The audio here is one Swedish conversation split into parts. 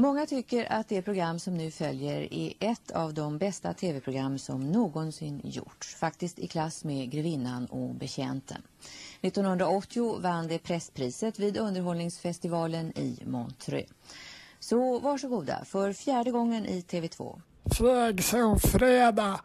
Många tycker att det program som nu följer är ett av de bästa tv-program som någonsin gjorts. Faktiskt i klass med Grevinnan och Betjänten. 1980 vann det presspriset vid underhållningsfestivalen i Montreux. Så varsågoda för fjärde gången i TV2. Flög som fredag.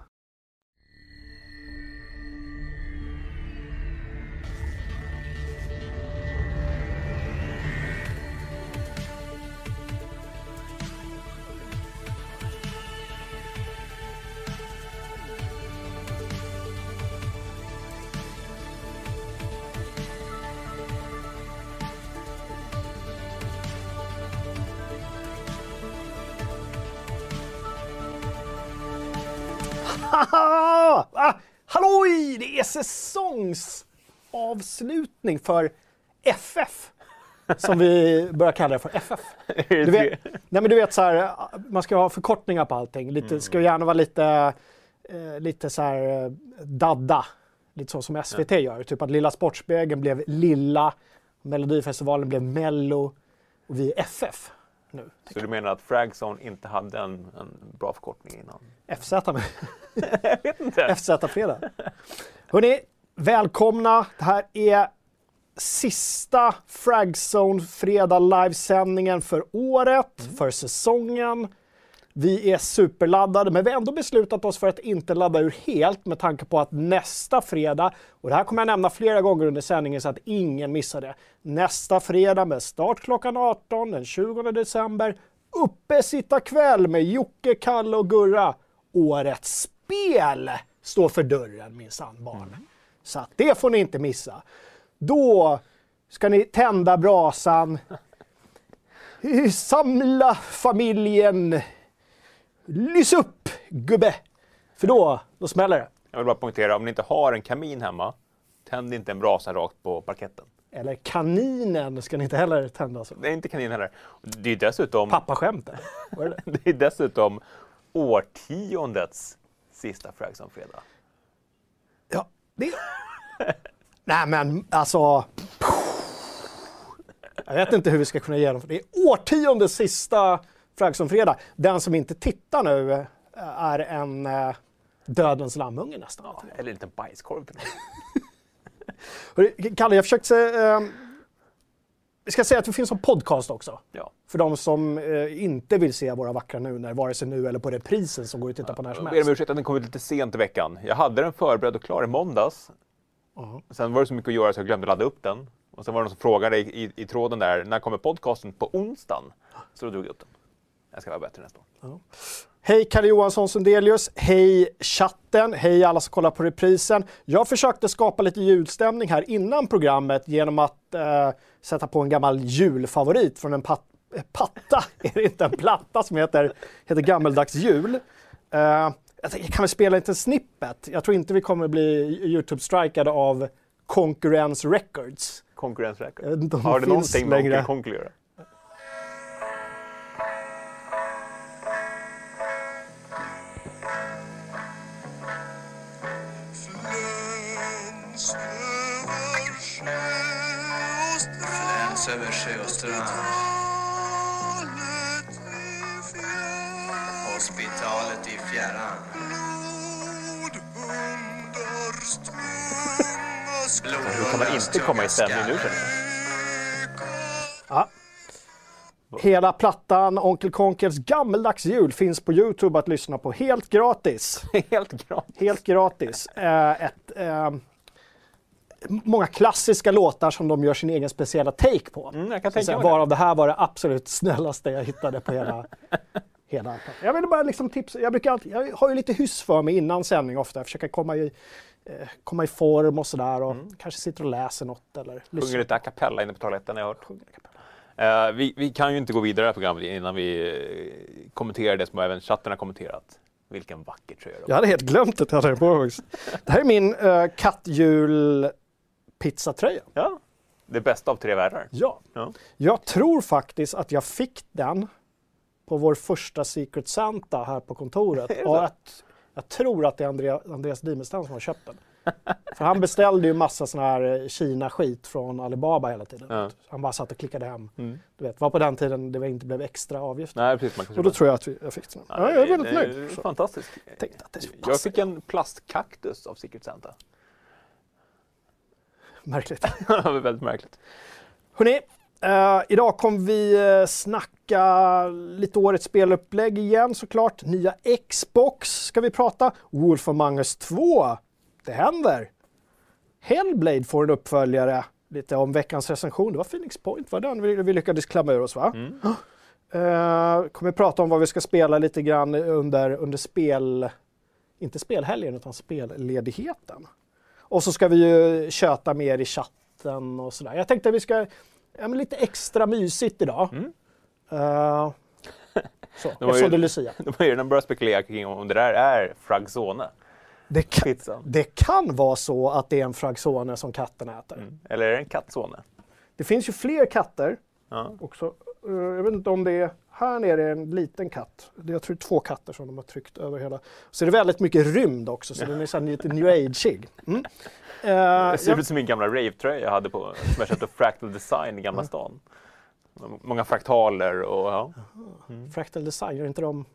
Säsongsavslutning för FF. Som vi börjar kalla det för FF. Du vet, nej men du vet så här, man ska ha förkortningar på allting. Lite, Mm. ska gärna vara lite, eh, lite så här eh, dadda. Lite så som SVT gör. Typ att Lilla Sportspegeln blev Lilla, Melodifestivalen blev Mello och vi är FF nu. Så du menar att Fragzone inte hade en, en bra förkortning innan? FZ. Jag vet inte. FZ-fredag. Hörrni, välkomna. Det här är sista Fragzone fredag livesändningen för året, för säsongen. Vi är superladdade, men vi har ändå beslutat oss för att inte ladda ur helt med tanke på att nästa fredag, och det här kommer jag nämna flera gånger under sändningen så att ingen missar det. Nästa fredag med start klockan 18 den 20 december, uppe sitta kväll med Jocke, Kalle och Gurra. Årets spel står för dörren minsann barn. Så att det får ni inte missa. Då ska ni tända brasan, samla familjen, lys upp gubbe. För då, då smäller det. Jag vill bara poängtera, om ni inte har en kamin hemma, tänd inte en brasa rakt på parketten. Eller kaninen ska ni inte heller tända. Så. Det är inte kanin heller. Det är dessutom, Pappaskämt. det? det är dessutom årtiondets sista Fragzone-fredag. Ja, det... Nej men alltså... Jag vet inte hur vi ska kunna genomföra det. Det är årtiondets sista Fragson-fredag. Den som inte tittar nu eh, är en eh, dödens lammunge nästan. Ja, eller en liten bajskorv. Kalle, jag försökte... Eh, vi ska säga att det finns en podcast också. Ja. För de som eh, inte vill se våra vackra nuner, vare sig nu eller på reprisen som går att titta på när som Jag ber om helst. ursäkt att den kom ut lite sent i veckan. Jag hade den förberedd och klar i måndags. Ja. Sen var det så mycket att göra så jag glömde ladda upp den. Och sen var det någon som frågade i, i, i tråden där, när kommer podcasten? På onsdagen. Så då drog jag upp den. Jag ska vara bättre nästa år. Hej Kalle Johansson Sundelius, hej chatten, hej alla som kollar på reprisen. Jag försökte skapa lite julstämning här innan programmet genom att eh, sätta på en gammal julfavorit från en pat eh, patta, är det inte en platta som heter, heter Gammeldags jul. Eh, jag kan väl spela en liten snippet. Jag tror inte vi kommer bli Youtube-strikade av Concurrence Records. Inte om Har det någonting med längre. Onkel Konkel att göra? Fläns över sjö och strand. Hospitalet i fjärran. Hur kan man inte komma i stämning nu? Ja. Hela plattan Onkel Konkels Gammeldags jul finns på Youtube att lyssna på helt gratis. Helt gratis. Helt gratis. Eh, ett, eh, många klassiska låtar som de gör sin egen speciella take på. Mm, jag kan tänka säga, varav det här var det absolut snällaste jag hittade på hela, hela. Jag vill bara liksom tipsa, jag, brukar alltid, jag har ju lite hyss för mig innan sändning ofta, jag försöker komma i, eh, komma i form och sådär och kanske sitter och läser något eller Sjunger lyssnar. lite a cappella inne på toaletten har jag hört. Eh, vi, vi kan ju inte gå vidare i det här programmet innan vi eh, kommenterar det som även chatten har kommenterat. Vilken vacker tröja har. Jag hade helt glömt att jag hade på mig. Det här är min uh, kattjul pizzatröja. Ja. Det bästa av tre världar. Ja. Ja. Jag tror faktiskt att jag fick den på vår första Secret Santa här på kontoret. Och att, jag tror att det är Andrea, Andreas Dimestam som har köpt den. För han beställde ju massa sån här eh, Kina-skit från Alibaba hela tiden. Ja. Han bara satt och klickade hem. Mm. Du vet, var på den tiden det inte blev extra avgift. Nej, precis. Och då tror jag att jag fick den. Ja, Ja, jag är väldigt nöjd. Fantastiskt. tänkte att det Jag fick en plastkaktus av Secret Santa. Märkligt. väldigt märkligt. Hörrni, eh, idag kommer vi eh, snacka lite årets spelupplägg igen såklart. Nya Xbox ska vi prata. Wolf Among Us 2. Det händer. Hellblade får en uppföljare. Lite om veckans recension. Det var Phoenix Point, var den vi, vi lyckades klämma ur oss va? Mm. Eh, kommer prata om vad vi ska spela lite grann under, under spel... Inte spelhelgen utan spelledigheten. Och så ska vi ju köta mer i chatten och sådär. Jag tänkte att vi ska... Ja, men lite extra mysigt idag. Mm. Eh, så, var eftersom det är Lucia. De har ju redan börjat spekulera kring om det där är Fragzone. Det kan, Pizzan. det kan vara så att det är en fragzone som katten äter. Mm. Eller är det en kattzone? Det finns ju fler katter Ja. också. Eh, jag vet inte om det är... Här nere är en liten katt. Det är, jag tror två katter som de har tryckt över hela. Så är det väldigt mycket rymd också, så den är så lite new age-ig. Mm. Eh, Det ser jag- ut som min gamla rave-tröja jag hade på, som jag köpte Fractal Design i Gamla stan. Många fraktaler och ja. Fractal Design, gör inte de...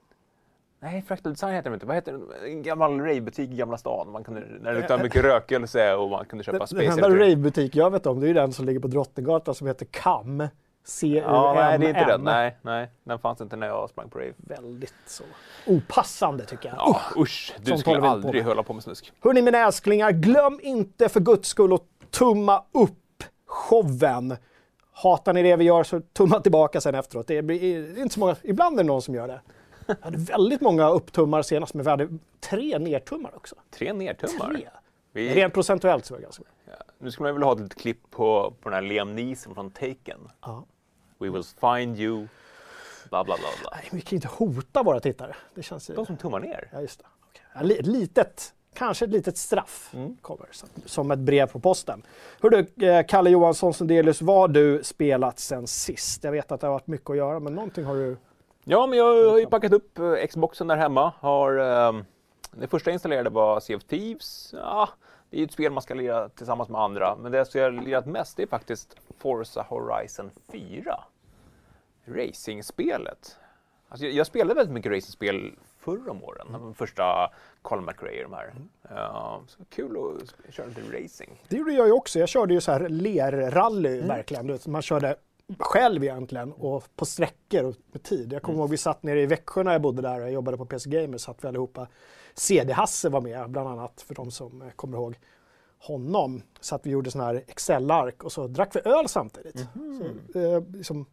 Nej, Fractal Design heter de inte. Vad heter det? En gammal ravebutik i Gamla stan. Man kunde, när det luktade mycket rökelse och man kunde köpa Den, Space den enda ravebutik jag vet om, det är den som ligger på Drottninggatan som heter CAM. C-U-M-M. Ja, nej, det är inte den. Nej, nej, den fanns inte när jag sprang på rave. Väldigt så opassande tycker jag. Ja, usch, du Sånt skulle på aldrig hålla på med snusk. Hörni mina älsklingar, glöm inte för guds skull att tumma upp showen. Hatar ni det vi gör så tumma tillbaka sen efteråt. Det är, det är inte så många, ibland är det någon som gör det. Jag hade väldigt många upptummar senast, men vi hade tre nertummar också. Tre nertummar. Tre. Vi, Rent procentuellt så var det ganska bra. ja, nu skulle man vilja ha ett litet klipp på, på den här Liam Neeson från Taken. Ja. We will find you. Bla, bla, bla, bla. Nej, vi kan ju inte hota våra tittare. Det känns ju... De som tummar ner. Ja, just det. Ett litet, kanske ett litet straff Mm. kommer som, ett brev på posten. Hör du, eh, Kalle Johansson Sundelius, vad har du spelat sen sist? Jag vet att det har varit mycket att göra, men någonting har du... Ja, men jag har ju packat upp eh, Xboxen där hemma. Har, ehm, det första jag installerade var Sea of Thieves. Ja, det är ju ett spel man ska lira tillsammans med andra. Men det som jag har lirat mest är faktiskt Forza Horizon 4. Racingspelet. Alltså jag, jag spelade väldigt mycket racingspel förr om åren. De första Colin McRae de här. Ja, så kul att köra lite racing. Det gjorde jag ju också. Jag körde ju så här lerrally Mm. verkligen. Man körde själv egentligen och på sträckor och med tid. Jag kommer Mm. ihåg vi satt nere i Växjö när jag bodde där och jag jobbade på PC Gamer. Satt vi allihopa. CD-Hasse var med bland annat för de som eh, kommer ihåg honom. Så att vi gjorde sådana här Excel-ark och så drack vi öl samtidigt. Mhm. Så, eh, liksom,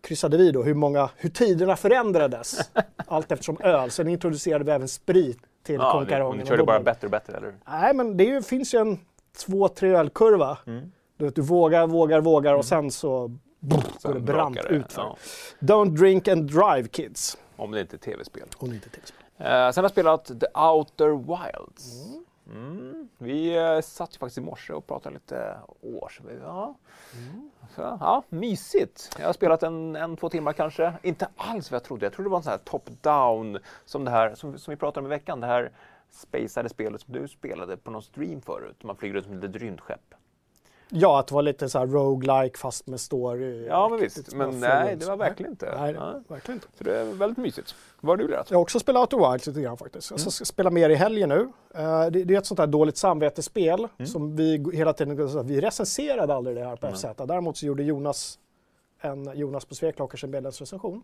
kryssade vi då hur, många, hur tiderna förändrades allt eftersom öl. Sen introducerade vi även sprit till Ja, det, konkarongen. ni körde bara bättre och bättre, eller? Nej, men det är finns ju en två, tre ölkurva. Mm. Du, vet, du vågar, vågar, vågar och sen så går det brant det, utför. ja. Don't drink and drive kids. Om det inte är tv-spel. Om ni inte till. Eh, sen har jag spelat The Outer Wilds. Mm. Vi eh, satt ju faktiskt i morse och pratade lite års. Ja. Så, ja, mysigt. Jag har spelat en, en, två timmar kanske. Inte alls vad jag trodde. Jag trodde det var en sån här top-down som det här som, som vi pratade om i veckan. Det här spacade spelet som du spelade på någon stream förut. Man flyger runt som ett rymdskepp. Ja, att det var lite så här roguelike fast med story. Ja, men visst. Men nej, det var verkligen inte. Nej, Ja. verkligen inte. Så det är väldigt mysigt. Vad har du lirat? Jag har också spelat Outer Wilds lite grann faktiskt. Jag Mm. ska spela mer i helgen nu. Eh, det, det är ett sånt här dåligt samvetesspel Mm. som vi hela tiden, vi recenserade aldrig det här på Mm. FZ. Däremot så gjorde Jonas, en Jonas på Sveklakers en medlemsrecension.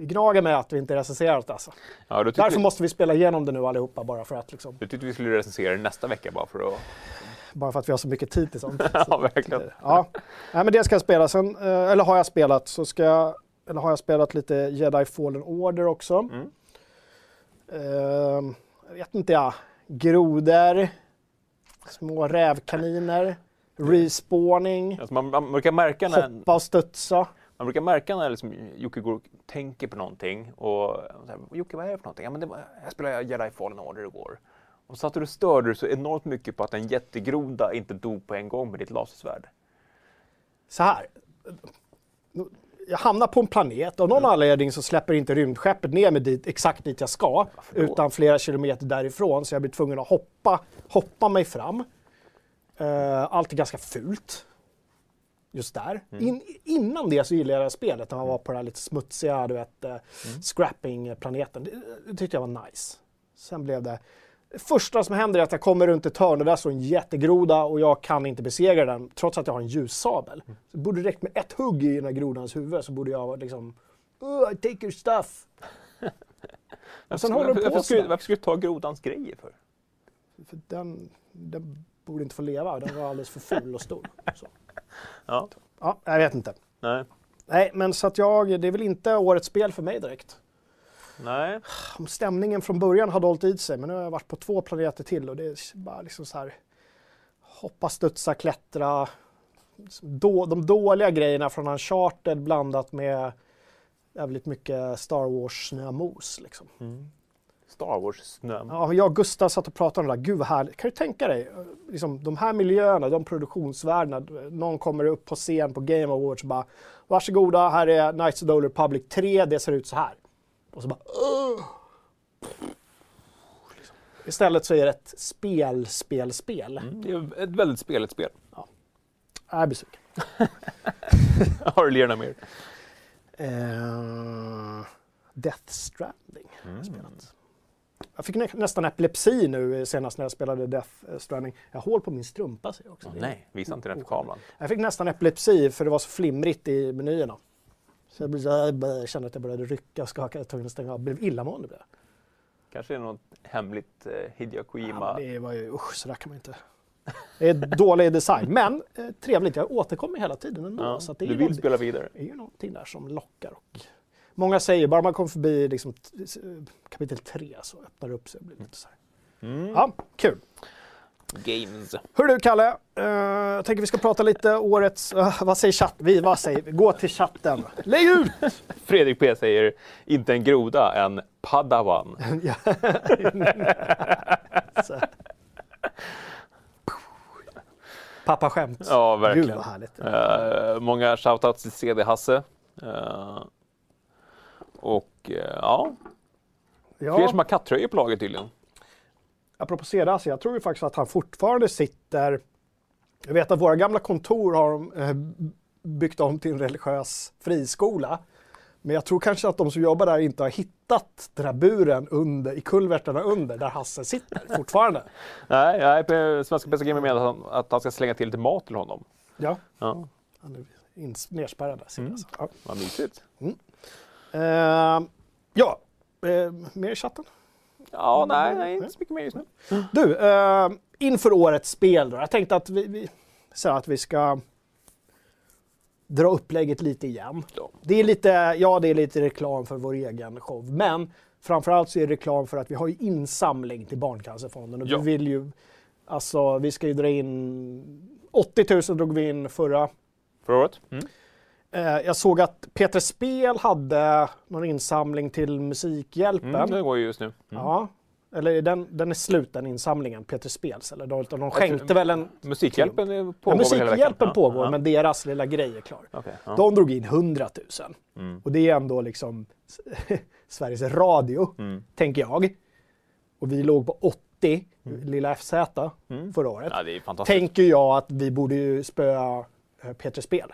Det gnager med att vi inte recenserat det alltså. Ja, Därför måste vi spela igenom det nu allihopa bara för att, liksom, du tyckte vi skulle recensera det nästa vecka bara för att... bara för att vi har så mycket tid till sånt. Ja, verkligen. Ja, Nej, men det ska jag spela sen, eh, eller har jag spelat, så ska jag, eller har jag spelat lite Jedi Fallen Order också. Mm. Ehm, jag vet inte jag, grodor, små rävkaniner, respawning, Alltså man, man brukar märka när, hoppa och studsa. Man brukar märka när liksom Jocke går och tänker på någonting och så här, Jocke vad är det för någonting? Ja, men det var, jag spelade Jedi Fallen Order igår. Och så att du störde dig så enormt mycket på att en jättegroda inte dog på en gång med ditt lasersvärd. Så här. jag hamnar på en planet. Av någon anledning så släpper inte rymdskeppet ner mig dit, exakt dit jag ska. Utan flera kilometer därifrån. Så jag blir tvungen att hoppa, hoppa mig fram. Uh, allt är ganska fult. Just där. In, innan det så gillade jag spelet när man var på den här lite smutsiga, du vet, uh, scrapping-planeten. Det, det tyckte jag var nice. Sen blev det... Det första som händer är att jag kommer runt ett hörn och där står en jättegroda och jag kan inte besegra den trots att jag har en ljussabel. Så det borde räckt med ett hugg i den här grodans huvud så borde jag liksom... Oh, I take your stuff. och sen håller varför, de på varför, sådär. varför skulle du ta grodans grejer för? För den, den borde inte få leva, den var alldeles för ful och stor. Så. Ja. Ja, jag vet inte. Nej. Nej, men så att jag, det är väl inte årets spel för mig direkt. Nej. Om stämningen från början hade hållit i sig, men nu har jag varit på två planeter till och det är bara liksom så här hoppa, studsa, klättra. Då, de dåliga grejerna från Uncharted blandat med jävligt mycket Star Wars snömos liksom. Star Wars-snö. Ja, jag och Gustav satt och pratade om det där. Gud vad härligt. Kan du tänka dig, liksom, de här miljöerna, de produktionsvärdena. Någon kommer upp på scen på Game Awards och bara Varsågoda, här är Knights of the Old Republic 3, det ser ut så här. Och så bara "Ugh." Istället så är det ett spel, spel, spel. Mm, det är ett väldigt speligt spel. Jag är besviken. Har du lirat mer? Eh, Death Stranding Mm. spelat. Jag fick nä- nästan epilepsi nu senast när jag spelade Death Stranding. Jag har hål på min strumpa ser jag också. Är- Nej, visa inte den för kameran. Jag fick nästan epilepsi för det var så flimrigt i menyerna. Så jag, här- jag kände att jag började rycka och skaka. Jag tvungen att stänga av. Jag blev illamående. Blev. Kanske är det något hemligt eh, Hideo Ja, Kojima. men det var ju, usch, så där kan man inte. Det är dålig design, men eh, trevligt. Jag återkommer hela tiden ändå. Ja, så det är du vill något- spela vidare. det är ju någonting där som lockar. Och många säger bara man kommer förbi liksom, kapitel 3 så öppnar det upp sig. blir lite så. Mm. Ja, kul. Games. Hör du Kalle, eh, jag tänker vi ska prata lite årets, eh, vad säger chatten? Vi, vad säger vi? Gå till chatten. Lägg ut! Fredrik P säger inte en groda, en padawan. Pappa skämt. Ja, Gud verkligen. vad härligt. Eh, många shoutouts till CD Hasse. Eh, och eh, ja, fler Ja, som har kattröjor på lager tydligen. apropå Cedas, jag tror ju faktiskt att han fortfarande sitter... Jag vet att våra gamla kontor har de, eh, byggt om till en religiös friskola. Men jag tror kanske att de som jobbar där inte har hittat den här buren under, i kulverterna under, där Hasse sitter fortfarande. Nej, nej Svenska Gamer menar att han, ska slänga till lite mat till honom. Ja, Ja, han är nerspärrad där. Mm. Ja. vad mysigt. Eh, ja, eh, mer i chatten? Ja, nej, nej, inte så mycket mer just nu. Du, eh, inför årets spel då. Jag tänkte att vi, vi, så att vi ska dra upplägget lite igen. Ja. Det är lite, ja det är lite reklam för vår egen show, men framförallt så är det reklam för att vi har ju insamling till Barncancerfonden och Ja. vi vill ju, alltså vi ska ju dra in 80 000 drog vi in förra Förra året? Mm. Eh, jag såg att Peter Spel hade någon insamling till Musikhjälpen. Mm, det går ju just nu. Mm. Ja. Eller den, den är slut den insamlingen, Peter Spels. Eller de, de skänkte väl en... Musikhjälpen Ja, pågår hela veckan? Musikhjälpen Ja, pågår, ja. men deras lilla grej är klar. Okej, ja. De drog in 100 000. Mm. Och det är ändå liksom Sveriges Radio, Mm. tänker jag. Och vi låg på 80, lilla FZ, Mm. förra året. Ja, det är fantastiskt. Tänker jag att vi borde ju spöa eh, Peter Spel.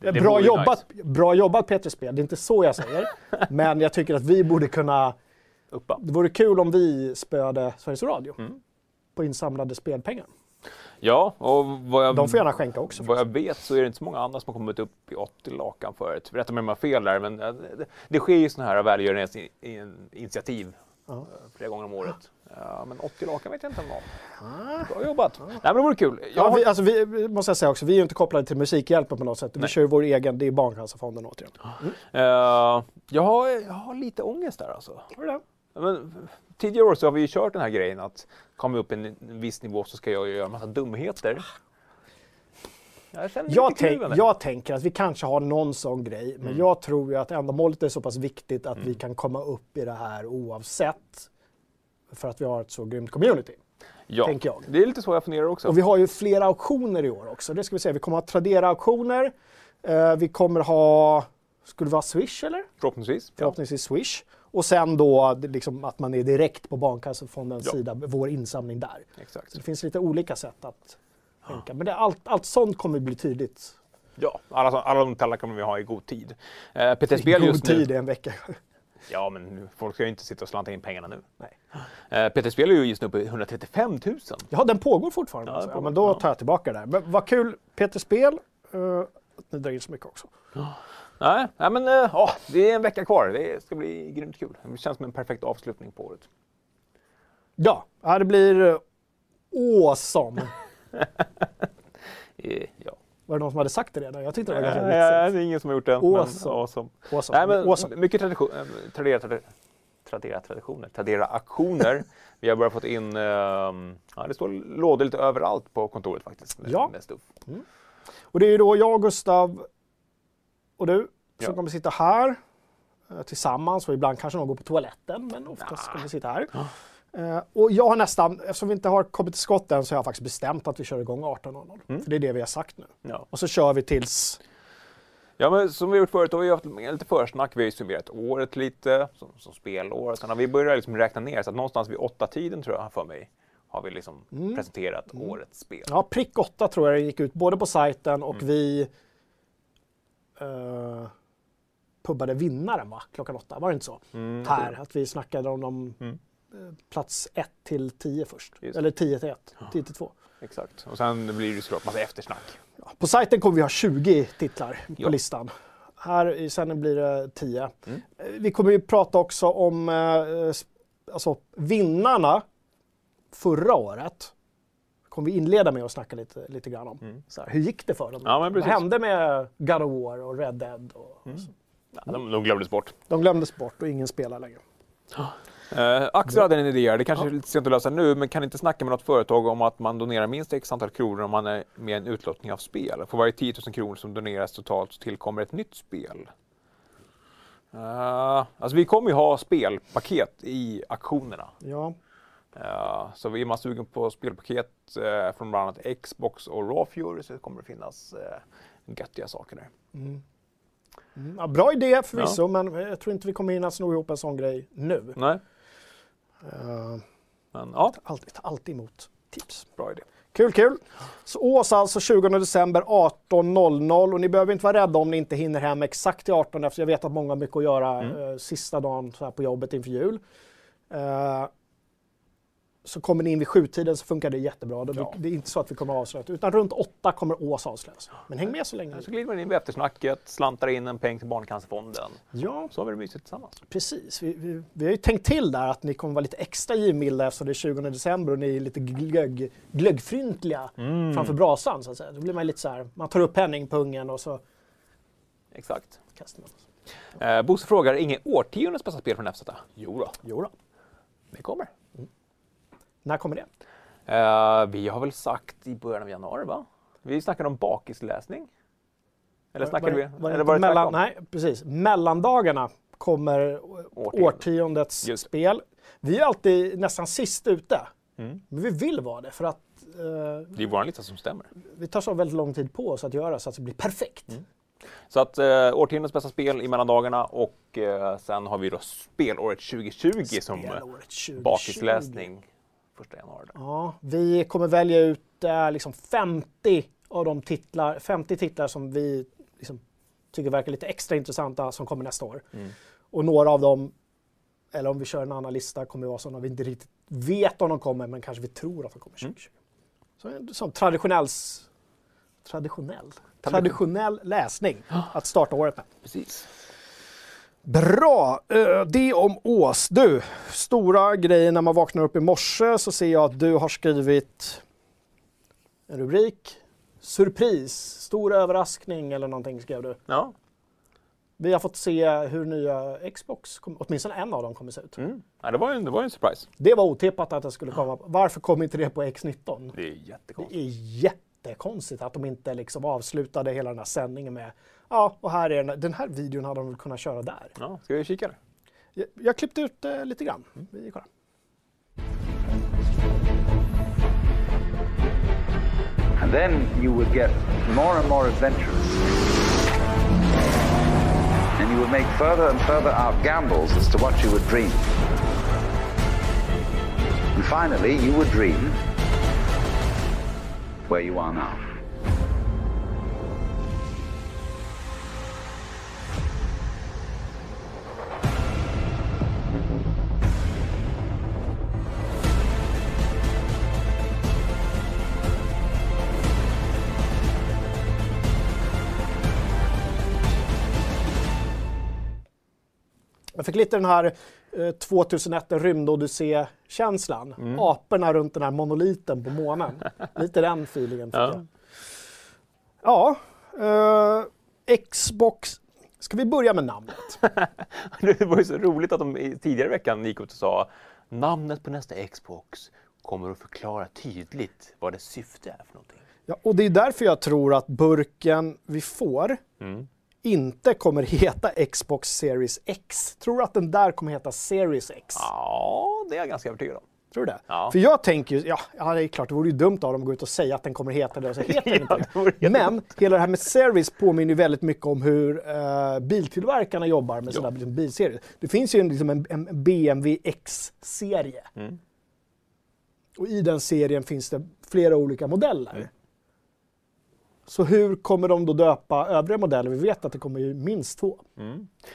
Det bra, jobbat, bra jobbat Peter Spel, det är inte så jag säger. men jag tycker att vi borde kunna, Uppa. det vore kul om vi spöade Sveriges Radio Mm. på insamlade spelpengar. Ja, och vad jag, De får gärna skänka också. vad jag vet så är det inte så många andra som har kommit upp i 80 lakan förut. Rätta mig om jag har fel där, men eh, det, det sker ju sådana här välgörenhetsinitiativ Ja. eh, flera gånger om året. Ja, men 80 lakan vet jag inte om någon. Bra jobbat! Nej, men det vore kul. Jag Ja, vi, alltså, vi, måste jag säga också, vi är ju inte kopplade till Musikhjälpen på något sätt. Vi Nej. kör ju vår egen, det är Barncancerfonden återigen. eh, jag, har, jag har lite ångest där alltså. Har du det? Men, tidigare år så har vi ju kört den här grejen att kommer vi upp en, en viss nivå så ska jag göra en massa dumheter. Jag Jag, tänk, jag tänker att vi kanske har någon sån grej, men Mm. jag tror ju att ändamålet är så pass viktigt att vi kan komma upp i det här oavsett. För att vi har ett så grymt community. ja, tänker jag. Det är lite så jag funderar också. Och vi har ju flera auktioner i år också. Det ska vi säga. Vi kommer ha Tradera-auktioner. Eh, vi kommer ha skulle vara Swish eller? Förhoppningsvis. Ja. Förhoppningsvis Swish. Och sen då det liksom, att man är direkt på Barncancerfondens Ja. sida, vår insamling där. Exakt. Så det finns lite olika sätt att tänka. Men det, allt, allt sånt kommer bli tydligt. Ja, alla, alla de detaljerna kommer vi ha i god tid. Eh, PTSB just God nu... tid är en vecka. Ja, men folk ska ju inte sitta och slanta in pengarna nu. Nej. Eh, PTSB är ju just nu på 135 000. Ja, den pågår fortfarande. Ja, alltså. den Ja, pågår. men då Ja. tar jag tillbaka det där. Men vad kul, Peter Spel, eh, att ni drar in så mycket också. Nej, nej men eh, ja, det är en vecka kvar. Det ska bli grymt kul. Det känns som en perfekt avslutning på året. Ja, ja det blir uh, awesome. Ja. Var det någon som hade sagt det redan? Jag tyckte det var ganska Nej, nej, vitsigt. det är ingen som har gjort det. Awesome. Awesome. Awesome. Nej, men awesome. mycket tradition, eh, tradera, tradera, tradera traditioner, tradera aktioner. Vi har börjat fått in, eh, ja det står lådor lite överallt på kontoret faktiskt. Med, Ja. med stuff. Och det är ju då jag, Gustav och du som Ja. kommer sitta här eh, tillsammans och ibland kanske någon går på toaletten men oftast kommer vi sitta här. Eh, och jag har nästan, eftersom vi inte har kommit till skott än så har jag faktiskt bestämt att vi kör igång 18.00. Mm. För det är det vi har sagt nu. Ja. Och så kör vi tills, Ja, men som vi gjort förut, har vi haft lite försnack. Vi har ju summerat året lite, som, som spelår. Sen har vi börjat liksom räkna ner, så att någonstans vid åtta tiden tror jag för mig, har vi liksom presenterat årets spel. Mm. ja prick 8 tror jag det gick ut både på sajten och Mm. vi uh, pubbade vinnaren va? Klockan åtta, var det inte så? Mm, här, att vi snackade om dem Mm. Plats 1 till 10 först. Just. Eller 10 till 1, 10 till 2. Exakt. Och sen blir det såklart massa eftersnack. På sajten kommer vi ha 20 titlar på Ja. listan. Här sen blir det 10. Mm. Eh, Vi kommer ju prata också om eh, alltså, vinnarna förra året. Kommer vi inleda med att snacka lite, lite grann om. Så här, hur gick det för dem? Mm. Ja, Vad. Mm. hände med God of War och Red Dead? Och, Ja, de, de glömdes bort. De glömdes bort och ingen spelar längre. Eh, Axel hade en idé, det kanske är lite sent att lösa nu, men kan inte snacka med något företag om att man donerar minst x antal kronor om man är med i en utlottning av spel. För varje 10 000 kronor som doneras totalt så tillkommer ett nytt spel. Eh, alltså vi kommer ju ha spelpaket i auktionerna. Ja, Eh, så är man sugen på spelpaket eh, från bland annat Xbox och Raw Fury så kommer det finnas uh, göttiga saker där. mm, ja, bra idé förvisso, men jag tror inte vi kommer hinna sno ihop en sån grej nu. Nej, Uh, men ja, alltid, alltid emot tips. bra idé. Kul, kul. Så Ås alltså 20 december 18.00 och ni behöver inte vara rädda om ni inte hinner hem exakt till 18 eftersom jag vet att många har mycket att göra Mm. eh, sista dagen så här på jobbet inför jul. Eh, så kommer ni in vid sjutiden så funkar det jättebra. Det, Ja. det är inte så att vi kommer avslöja utan runt åtta kommer Ås avslöjas. Men häng med så länge. Så glider man in vid eftersnacket, slantar in en peng till Barncancerfonden. Ja, Så har vi det mysigt tillsammans. precis. Vi, vi, vi har ju tänkt till där att ni kommer vara lite extra givmilda eftersom det är 20 december och ni är lite glögg, glöggfryntliga Mm. framför brasan så att säga. Då blir man lite så här, man tar upp penningpungen och så Exakt. kastar man. Eh, Bosse frågar, inget årtiondets bästa spel från FZ? Jo då, Jo då. det kommer. När kommer det? Eh, vi har väl sagt i början av januari va? Vi snackade om bakisläsning. Eller snackade vi? Var det eller var det mellan, nej, precis. Mellandagarna kommer Årtiondet. årtiondets Just spel. Vi är alltid nästan sist ute. Mm. Men vi vill vara det för att eh, Det är vår lista som stämmer. vi tar så väldigt lång tid på oss att göra så att det blir perfekt. Mm. Så att eh, årtiondets bästa spel i mellandagarna och eh, sen har vi då spelåret 2020 som eh, Spelåret 2020. bakisläsning första januari. då. Ja, vi kommer välja ut eh, liksom 50 av de titlar, 50 titlar som vi liksom, tycker verkar lite extra intressanta som kommer nästa år. Mm. Och några av dem, eller om vi kör en annan lista, kommer vara sådana vi inte riktigt vet om de kommer, men kanske vi tror att de kommer 2020. Så en sån traditionell, traditionell, traditionell läsning att starta året med. Precis. Bra! Eh, Det om Ås. Du, stora grejer när man vaknar upp i morse så ser jag att du har skrivit en rubrik. Surpris, stor överraskning eller någonting skrev du. Ja. Vi har fått se hur nya Xbox, kom, åtminstone en av dem kommer se ut. Mm. ja det, var en- det var en surprise. Det var otippat att det skulle komma. Varför kom inte det på X19? Det är Det jättekonstigt. är jättekonstigt att de inte liksom avslutade hela den här sändningen med ja, och här är den, den här videon hade de väl kunnat köra där. Ja, ska vi kika? Jag, jag klippte ut eh, lite grann. Vi kollar. And then you would get more and more adventurous. And you would make further and further out gambles as to what you would dream. And finally, you would dream where you are now. Fick lite den här eh, 2001 en rymdodyssé-känslan. Mm. Aporna runt den här monoliten på månen. lite den feelingen fick Ja. jag. Ja, eh, Xbox. Ska vi börja med namnet? Det var ju så roligt att de tidigare i veckan gick ut och sa namnet på nästa Xbox kommer att förklara tydligt vad dess syfte är för någonting. Ja, och det är därför jag tror att burken vi får Mm. Inte kommer heta Xbox Series X. Tror du att den där kommer heta Series X? Ja, det är jag ganska övertygad om. Tror du det? Ja. För jag tänker ju, ja, ja det är klart, det vore ju dumt av dem att gå ut och säga att den kommer heta det och så heter den inte det. Men hela det här med series påminner ju väldigt mycket om hur eh, biltillverkarna jobbar med sådana liksom, bilserier. Det finns ju en, liksom en, en BMW X-serie. Mm. Och i den serien finns det flera olika modeller. Mm. Så hur kommer de då döpa övriga modeller? Vi vet att det kommer ju minst två.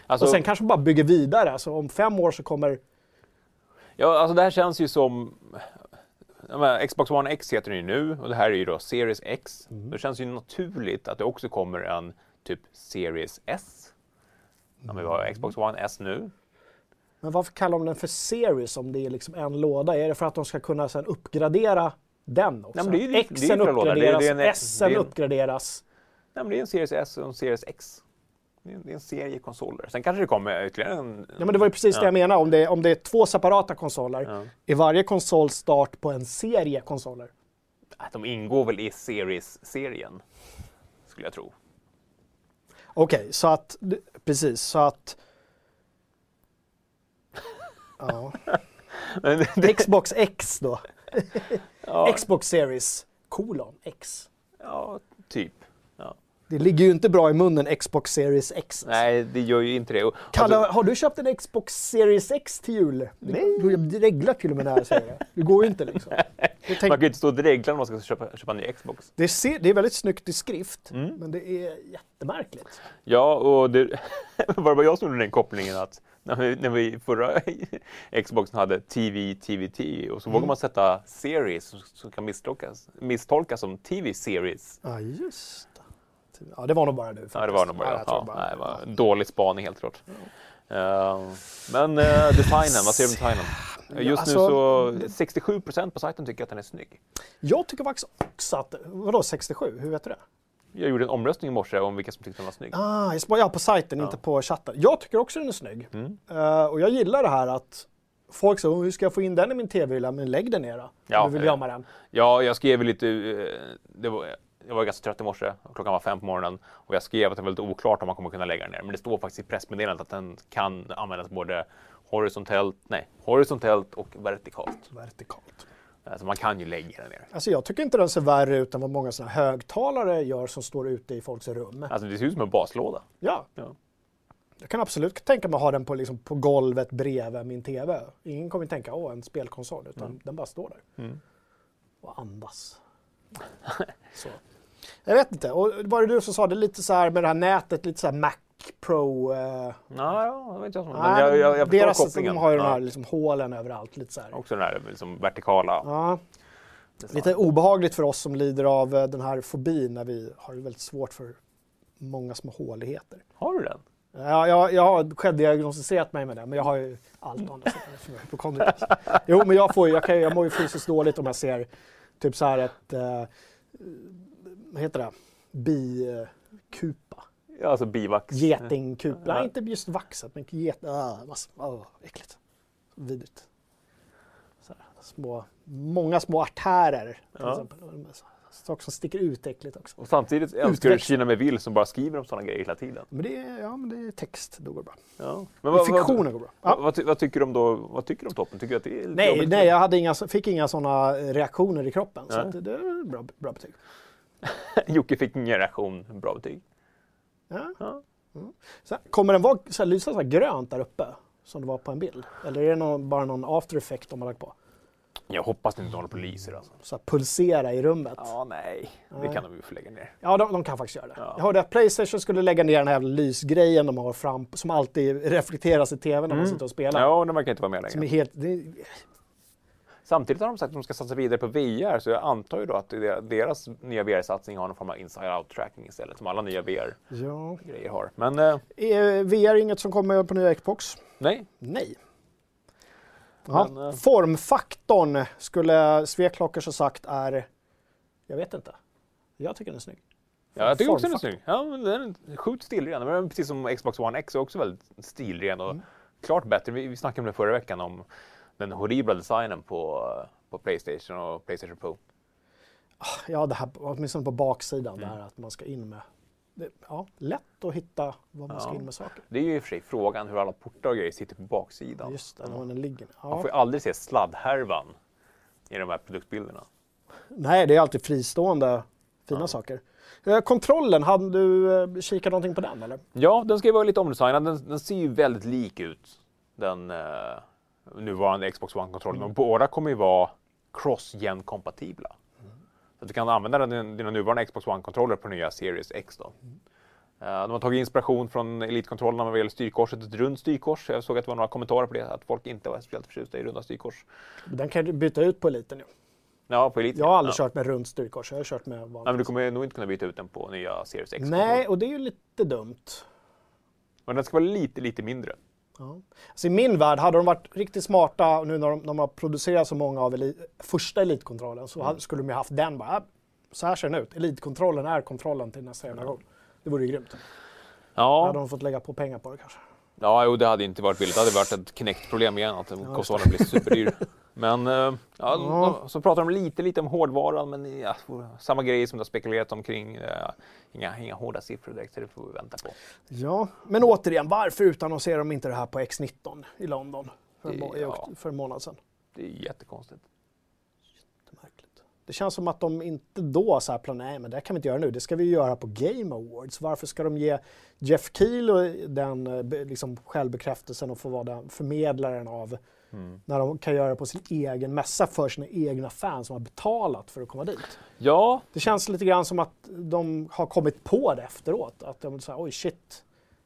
Alltså, och sen kanske de bara bygger vidare. Alltså om fem år så kommer ja, alltså det här känns ju som... menar, Xbox One X heter den ju nu och det här är ju då Series X. Det känns ju naturligt att det också kommer en typ Series S. Om vi har Xbox One S nu. Men varför kallar de den för series om det är liksom en låda? Är det för att de ska kunna sen uppgradera den också? Nej, men det är ju- Xen. Det uppgraderas, det en- det en- uppgraderas. Nej, men det är en Series S och en Series X. Det är en, det är en serie konsoler. Sen kanske det kommer ytterligare en... Ja, men det var ju precis det jag menade. Om det, om det är två separata konsoler, Ja. är varje konsol start på en serie konsoler? Att de ingår väl i Series-serien, skulle jag tro. Okej, så att, precis, så att... Ja. Xbox X då? ja, Xbox Series, kolon, X. ja, typ. Ja. Det ligger ju inte bra i munnen, Xbox Series X. Nej, det gör ju inte det. Och- Kalle, alltså, har du köpt en Xbox Series X till jul? Nej. Du reglar till och med när jag säger det. Det går ju inte liksom. Jag man tänk, kan ju inte stå och dregla när man ska köpa, köpa en ny Xbox. det, ser, det är väldigt snyggt i skrift, Mm. men det är jättemärkligt. Ja, och det var det bara jag som gjorde den kopplingen att när vi, när vi förra Xboxen hade TV, TVT och så vågar man sätta series som, kan misstolkas, misstolkas som TV series. Ja, just det. Ja, det var nog bara du. Ja, det var nog bara jag Ja, bara- nej, var dålig spaning helt klart. Eh, men uh, designen, vad säger du om designen? Just alltså, nu så 67% på sajten tycker att den är snygg. Jag tycker faktiskt också att, vadå 67, hur vet du det? Jag gjorde en omröstning i morse om vilka som tyckte den var snygg. Ah, ja, på sajten, inte på chatten. Jag tycker också den är snygg. Mm. Eh, och jag gillar det här att folk säger, hur ska jag få in den i min tv-hylla? Men lägg den ner då. Ja, om du vill eh, gömma den. Ja, jag skrev lite, eh, det var, jag var ganska trött i morse, klockan var fem på morgonen och jag skrev att det var lite oklart om man kommer kunna lägga den ner. Men det står faktiskt i pressmeddelandet att den kan användas både horisontellt, nej, horisontellt och vertikalt. Vertikalt. Alltså man kan ju lägga den ner. Alltså jag tycker inte den ser värre ut än vad många såna högtalare gör som står ute i folks rum. Alltså det ser ut som en baslåda. Ja, Ja. jag kan absolut tänka mig att ha den på, liksom, på golvet bredvid min tv. Ingen kommer tänka, åh, en spelkonsol, utan den bara står där. Mm. Och andas. så. Jag vet inte, och var det du som sa det lite så här med det här nätet, lite så här Mac Pro. Eh, ja, det vet jag. Men nej, jag, jag, jag deras, kopplingen. de har ju de ja. här liksom, hålen överallt. Lite så här. Också den här liksom, vertikala. Ja, lite obehagligt för oss som lider av eh, den här fobin när vi har väldigt svårt för många små håligheter. Har du den? Ja, jag, jag har självdiagnostiserat mig med det, men jag har ju allt annat som är hypokondriker. Jo, men jag, får, ju- jag, kan, jag mår ju fysiskt dåligt om jag ser typ så här ett, eh, vad heter det, bikupa. Ja, alltså bivax. Getingkupa. Ja. Nej, inte just vaxet, men get... Ah, ah, äckligt. Vidrigt. Små, många små artärer till Ja. exempel. Saker som sticker ut äckligt också. Och samtidigt älskar du. Kina med Will som bara skriver om sådana grejer hela tiden. Men det är, ja, men det är text, då går det bra. Ja. Men Fiktionen går bra. Ja. Vad, vad, ty- vad tycker du om då? Vad tycker du om toppen? Tycker du att det är lite Nej, nej, jag hade inga, fick inga sådana reaktioner i kroppen. Så att det är bra, bra betyg. Jocke fick ingen reaktion, bra betyg. Ja. Ja. Sen, kommer den vara, så här, lysa så här grönt där uppe? Som det var på en bild? Eller är det någon, bara någon after effect de har lagt på? Jag hoppas det inte håller på och lyser alltså. Så här, pulsera i rummet? Ja, Ja, nej. Det kan de ju få lägga ner. de, de kan faktiskt göra det. Ja. Jag hörde att Playstation skulle lägga ner den här lysgrejen de har fram, som alltid reflekteras i TV när man sitter och spelar. Ja, de verkar inte vara med Som är längre. helt, det, Samtidigt har de sagt att de ska satsa vidare på VR, så jag antar ju då att deras nya VR-satsning har någon form av inside-out-tracking istället, som alla nya VR-grejer ja. har. Men eh, Är VR inget som kommer på nya Xbox? nej, Nej. Ja. Men, eh, Formfaktorn skulle Sveklockers ha sagt är, jag vet inte. Jag tycker den är snygg. Ja, jag tycker också den är snygg. Ja, men den är sjukt stilren. Men är precis som Xbox One X är också väldigt stilren och Mm. klart bättre. Vi, vi snackade om det förra veckan om den horribla designen på, på Playstation och Playstation Pro. Ja, det här, åtminstone på baksidan Mm. där att man ska in med. Det, ja, lätt att hitta vad man ska Ja. in med saker. Det är ju i och för sig frågan hur alla portar och grejer sitter på baksidan. Just det, när den ligger. Man Ja. får ju aldrig se sladdhärvan i de här produktbilderna. Nej, det är alltid fristående fina Ja. saker. Eh, kontrollen, hade du eh, kikat någonting på den eller? Ja, den ska ju vara lite omdesignad. Den, den ser ju väldigt lik ut den eh, nuvarande Xbox One-kontrollen. Och båda kommer ju vara cross-gen-kompatibla. Så att du kan använda dina nuvarande Xbox One-kontroller på nya Series X. Då. Eh, de har tagit inspiration från Elite-kontrollerna vad gäller styrkorset, ett runt styrkors. Jag såg att det var några kommentarer på det, att folk inte var speciellt förtjusta i runda styrkors. Den kan du byta ut på eliten ju. Ja, på Elite. Jag har aldrig ja. kört med runt styrkors, jag har kört med Nej, men vanligt. du kommer nog inte kunna byta ut den på nya Series X. Nej, och det är ju lite dumt. Men den ska vara lite, lite mindre. Ja. Alltså I min värld, hade de varit riktigt smarta nu när de, när de har producerat så många av eli, första elitkontrollen så hade, skulle de ju haft den bara, "Ah, så här ser den ut. Elitkontrollen är kontrollen till nästa generation. Det vore ju grymt. Då Ja, hade de fått lägga på pengar på det kanske. Ja, jo, det hade inte varit billigt. Det hade varit ett Kinect-problem igen, att konsolen blir superdyr. Men eh, ja, de- så pratar de lite, lite om hårdvaran, men ja, samma grej som det har spekulerat omkring. Eh, inga, inga hårda siffror direkt, så det får vi vänta på. Ja, men återigen, varför utannonserar de inte det här på X19 i London för Det- må- ja. för en månad sedan? Det är jättekonstigt. Det, känns som att de inte då så här planerar, nej men det kan vi inte göra nu, det ska vi göra på Game Awards. Varför ska de ge Jeff Keel den eh, liksom, självbekräftelsen och få vara den förmedlaren av Mm. när de kan göra det på sin egen mässa för sina egna fans som har betalat för att komma dit. Ja, Det känns lite grann som att de har kommit på det efteråt. Att de säger oj shit,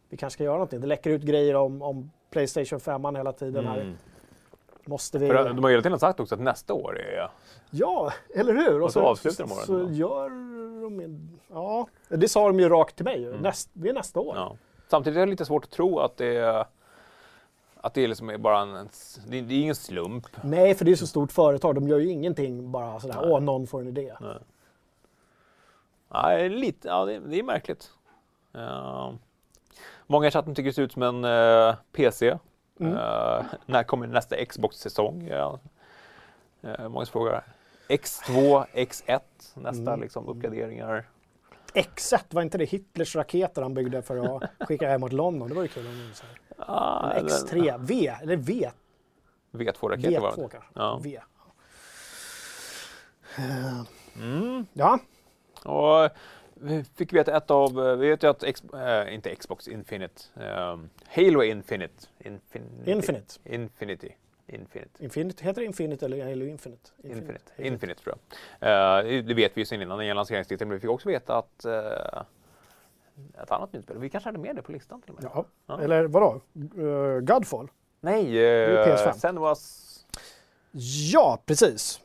vi kanske ska göra någonting. Det läcker ut grejer om, om Playstation 5 hela tiden. Här. mm. Måste vi... För de har hela tiden sagt också att nästa år är... Ja, eller hur? Och så avslutar de året så då. gör de... en- Ja, det sa de ju rakt till mig. ju. Näst, det är nästa år. Mm. Ja. Samtidigt är det lite svårt att tro att det är... Att det är liksom bara en... en det är det är ingen slump. Nej, för det är så stort företag. De gör ju ingenting bara sådär, Nej. åh, någon får en idé. Nej. Nej, lite, ja, det, det är märkligt. Ja. många i chatten tycker det ser ut som en eh, PC. Mm. Eh, när kommer nästa Xbox-säsong? Ja. Eh, många frågar. X2, X1, nästa Mm. liksom, uppgraderingar. X1, var inte det Hitlers raketer han byggde för att skicka hem mot London? Det var ju kul om de sa. Ah, En X3, V, eller V, V2-raketer var V2 det. kanske. Ja. V. Mm. Ja, Och vi fick veta ett av, vi vet ju att, X, eh, inte Xbox Infinite, ehm, Halo Infinite. Infinity. Infinite. Infinity. Infinite. Infinite, heter det Infinite eller eller Infinite? Infinite. Infinite tror jag. Eh, det vet vi ju sedan innan i lanseringstiteln, men vi fick också veta att uh, ett annat nytt spel, vi kanske hade med det på listan till och med. Ja. Ja. eller vadå? Uh, Godfall? Nej, uh, PS5. sen var Ja, precis.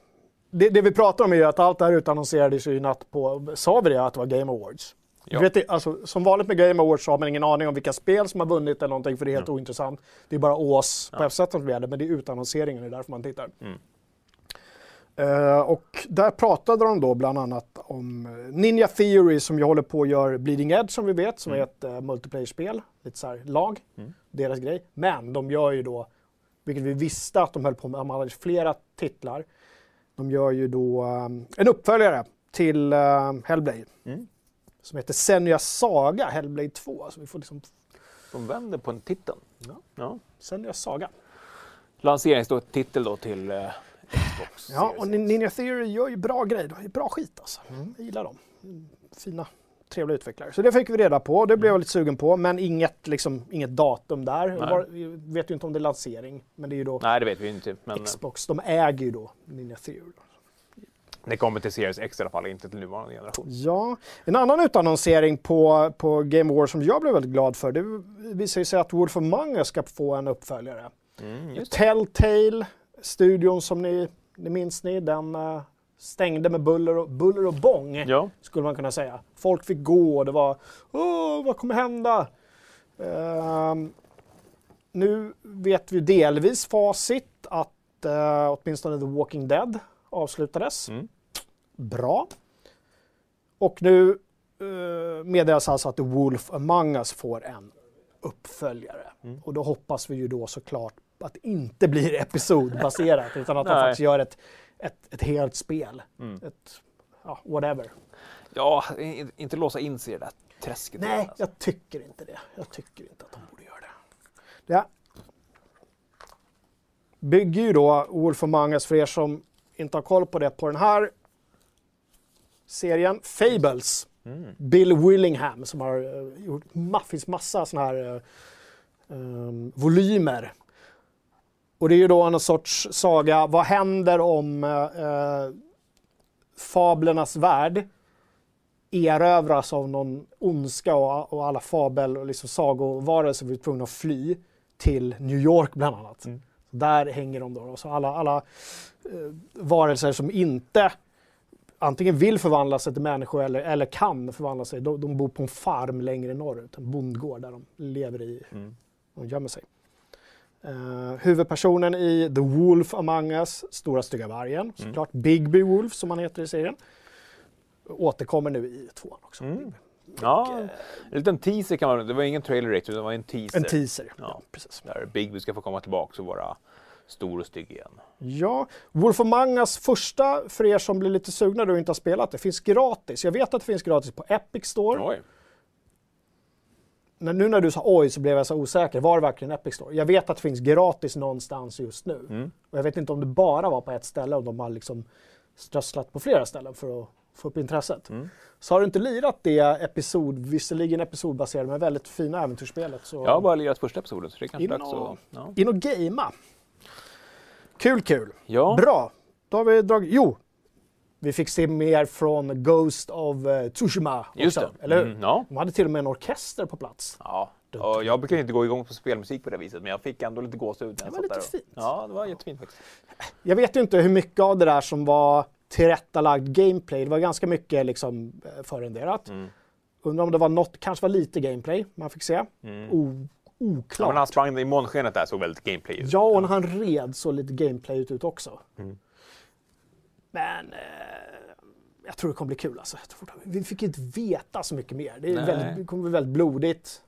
Det, det vi pratar om är ju att allt det här utannonserades i natt på, sa vi det, att det var Game Awards? Ja. Du vet, det- alltså, som vanligt med Game Awards så har man ingen aning om vilka spel som har vunnit eller någonting för det är helt ointressant. Det är bara ås på Ja. F-sätten som gäller, men det är utannonseringen, det är därför man tittar. Mm. Eh, och där pratade de då bland annat om eh, Ninja Theory som ju håller på att göra Bleeding Edge som vi vet, som är ett uh, multiplayer-spel, lite så här lag, Mm. deras grej. Men de gör ju då, vilket vi visste att de höll på med, de hade flera titlar. De gör ju då um, en uppföljare till um, Hellblade Mm. Som heter Senua Saga Hellblade 2. Så vi får liksom De vänder på en titel. Ja. Ja. Senua Saga. Lanseringstitel då till eh, Xbox. Ja, och Ninja Theory gör ju bra grejer. De är bra skit alltså. Jag gillar dem. Mm, Fina trevliga utvecklare. Så det fick vi reda på, det blev jag lite sugen på, men inget, liksom, inget datum där. Var, vi vet ju inte om det är lansering, men det är ju då Nej, det vet vi inte. Men eh, Xbox, de äger ju då Ninja Theory. Det kommer till Series X i alla fall, inte till nuvarande generation. Ja, en annan utannonsering på, på Game Awards som jag blev väldigt glad för, det visar ju sig att Wolf Among Us ska få en uppföljare. Mm. Telltale, studion som ni, det minns ni, den eh, stängde med buller och, buller och bång, Ja, skulle man kunna säga. Folk fick gå och det var, åh, vad kommer hända? Ehm, nu vet vi delvis facit att uh, åtminstone The Walking Dead avslutades. Mm. Bra. Och nu uh, meddelas alltså att The Wolf Among Us får en uppföljare. Mm. Och då hoppas vi ju då såklart att det inte blir episodbaserat utan att de faktiskt gör ett, ett, ett helt spel. Mm. Ett, ja, whatever. ja inte låsa in sig i det där träsket. Nej, alltså. jag tycker inte det. Jag tycker inte att de borde göra det. Det bygger ju då Wolf Among Us, för er som inte har koll på det, på den här serien Fables. Mm. Bill Willingham som har uh, gjort ma- finns massa sådana här um, volymer. Och det är ju då en sorts saga, vad händer om uh, fablernas värld erövras av någon ondska och, och alla fabel och liksom sagovarelser blir tvungna att fly till New York bland annat. Mm. Där hänger de då. Så alla alla eh, varelser som inte antingen vill förvandla sig till människor eller, eller kan förvandla sig, de, de bor på en farm längre norrut, en bondgård där de lever i, Mm. de gömmer sig. Uh, huvudpersonen i The Wolf Among Us, Stora Stygga Vargen, såklart Bigby Wolf som han heter i serien, återkommer nu i tvåan också. Mm. Ja, en liten teaser kan man Det var ingen trailer direkt, utan det var en teaser. En teaser. Ja. Ja. precis. Där Bigby ska få komma tillbaka och vara stor och stygg igen. Ja, Wolf Among Us första, för er som blir lite sugna och inte har spelat det, finns gratis. Jag vet att det finns gratis på Epic Store. Oj. När, nu när du sa oj så blev jag så osäker. Var det verkligen Epic Store? Jag vet att det finns gratis någonstans just nu. Mm. Och jag vet inte om det bara var på ett ställe och de har liksom strösslat på flera ställen för att få upp intresset. Mm. Så har du inte lirat det episod, visserligen episodbaserade men väldigt fina äventyrsspelet så Jag har bara lirat första episoden, så det är kanske In dags och- att... Ja. in och gamea. Kul, kul. ja. Bra. Då har vi dragit... Jo, vi fick se mer från Ghost of eh, Tsushima Just också, det. eller hur? Mm, ja. De hade till och med en orkester på plats. Ja, och jag brukar inte gå igång på spelmusik på det viset, men jag fick ändå lite gåshud Det var lite där. fint. Ja, det var jättefint faktiskt. Jag vet ju inte hur mycket av det där som var tillrättalagd gameplay. Det var ganska mycket liksom eh, förrenderat. Mm. Undrar om det var något, kanske var lite gameplay man fick se. Mm. O, Ja, oklart. men han sprang i månskenet där såg väldigt gameplay ut. Ja, och när han red så lite gameplay ut också. Mm. Men eh, jag tror det kommer bli kul alltså. Vi fick inte veta så mycket mer. Det, väldigt, det kommer bli väldigt blodigt.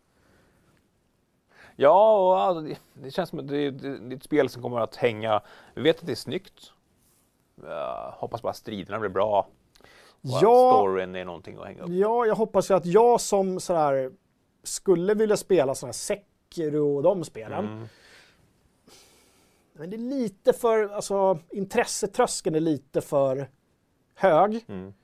Ja, och alltså, det, känns som att det, det, det är ett spel som kommer att hänga. Vi vet att det är snyggt. Uh, hoppas bara striderna blir bra. Och Ja. storyn är någonting att hänga upp. Ja, jag hoppas ju att jag som sådär skulle vilja spela sådana här Sekiro och de spelen. Mm. Men det är lite för, alltså intressetröskeln är lite för hög. Mm.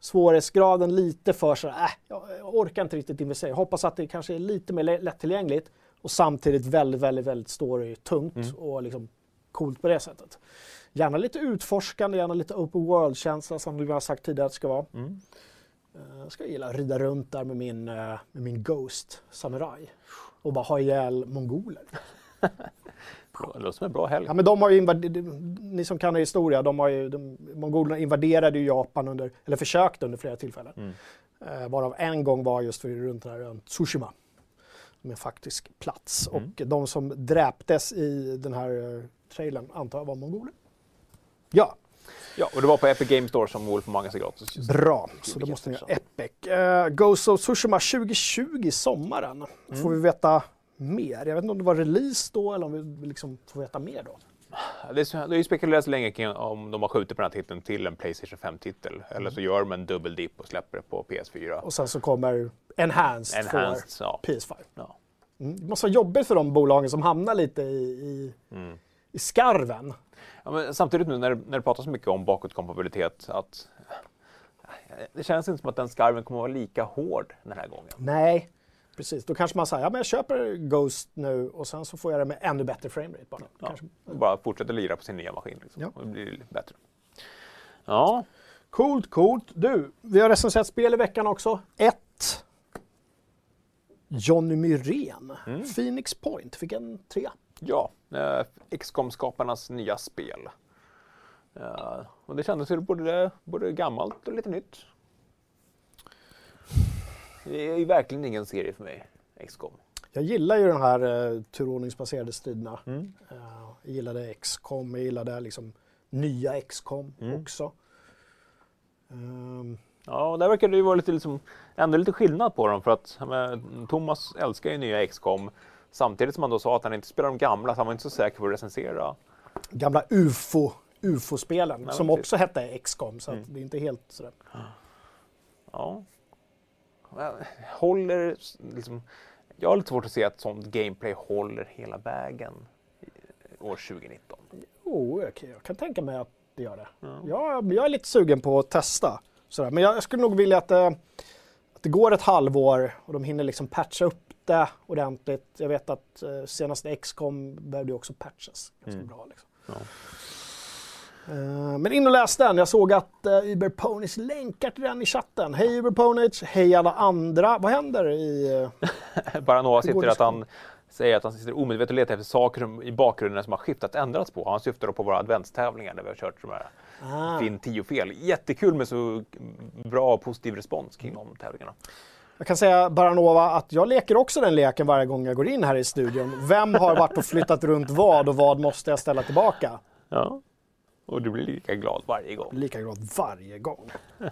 Svårighetsgraden lite för så äh, jag orkar inte riktigt investera. Jag hoppas att det kanske är lite mer lä- lättillgängligt och samtidigt väldigt, väldigt, väldigt story-tungt Mm. och liksom coolt på det sättet. Gärna lite utforskande, gärna lite open world-känsla som du har sagt tidigare att det ska vara. Mm. Eh, Jag ska gilla att rida runt där med min, eh, med min Ghost Samurai och bara ha ihjäl mongoler. Det låter som en bra helg. Ja, men de har invaderat, ni som kan er historia, de har ju, de, mongolerna invaderade ju Japan under, eller försökte under flera tillfällen. Mm. Eh, varav en gång var just för runt den här ön Tsushima. Som är en faktisk plats. Mm. Och de som dräptes i den här eh, trailern antar jag var mongoler. Ja, Ja, och det var på Epic Games Store som Wolf Among Us är gratis. just bra. Så då måste ni ha Epic. Uh, Ghost of Tsushima 2020 sommaren. Mm. Får vi veta mer. Jag vet inte om det var release då eller om vi liksom får veta mer då. Det har ju spekulerats länge kring om de har skjutit på den här titeln till en Playstation 5-titel. Eller så gör de en dubbel dip och släpper det på PS4. Och sen så kommer Enhanced, Enhanced, för ja. PS5. ja. Mm. Det måste vara jobbigt för de bolagen som hamnar lite i, i, Mm. i skarven. Ja, samtidigt nu när, när det pratas mycket om bakåtkompatibilitet att det känns inte som att den skarven kommer att vara lika hård den här gången. Nej, precis. Då kanske man säger, ja men jag köper Ghost nu och sen så får jag det med ännu bättre framerate bara. Ja, Kanske. Bara fortsätter lira på sin nya maskin. Liksom. Ja. Och det blir bättre. Ja, Coolt, coolt. Du, vi har recenserat spel i veckan också. Ett. Johnny Myrén. Mm. Phoenix Point fick en trea. Ja. Eh, XCOM-skaparnas nya spel. Eh, och det kändes ju både, både gammalt och lite nytt. Det är ju verkligen ingen serie för mig, XCOM. Jag gillar ju de här uh, turordningsbaserade striderna. Mm. Eh, jag gillade XCOM, jag gillade liksom nya XCOM Mm. också. Ehm, Ja, och där verkar det ju vara lite, liksom, ändå lite skillnad på dem för att menar, Thomas älskar ju nya XCOM samtidigt som han då sa att han inte spelar de gamla så han var inte så säker på att recensera. gamla UFO, UFO-spelen som precis. också hette XCOM så att Mm. det är inte helt sådär. Ja. Håller liksom, jag har lite svårt att se att sånt gameplay håller hela vägen år 2019. Jo, kan, jag kan tänka mig att det gör det. Ja. Jag, jag är lite sugen på att testa. Sådär. Men jag, jag skulle nog vilja att det, att det går ett halvår och de hinner liksom patcha upp det ordentligt. Jag vet att eh, senaste XCOM behövde också patchas ganska Mm. bra. Liksom. Ja. Eh, men in och läs den. Jag såg att uh, Uber Ponies länkar till den i chatten. Hej Uber Ponies, hej alla andra. Vad händer i... eh, Baranova Hur går sitter att han säger att han sitter omedvetet och letar efter saker i bakgrunden som har skiftat ändrats på. Han syftar då på våra adventstävlingar där vi har kört de här ah. Finn 10 fel. Jättekul med så bra och positiv respons kring de tävlingarna. Jag kan säga Baranova att jag leker också den leken varje gång jag går in här i studion. Vem har varit och flyttat runt vad och vad måste jag ställa tillbaka? Ja. Och du blir lika glad varje gång. Lika glad varje gång.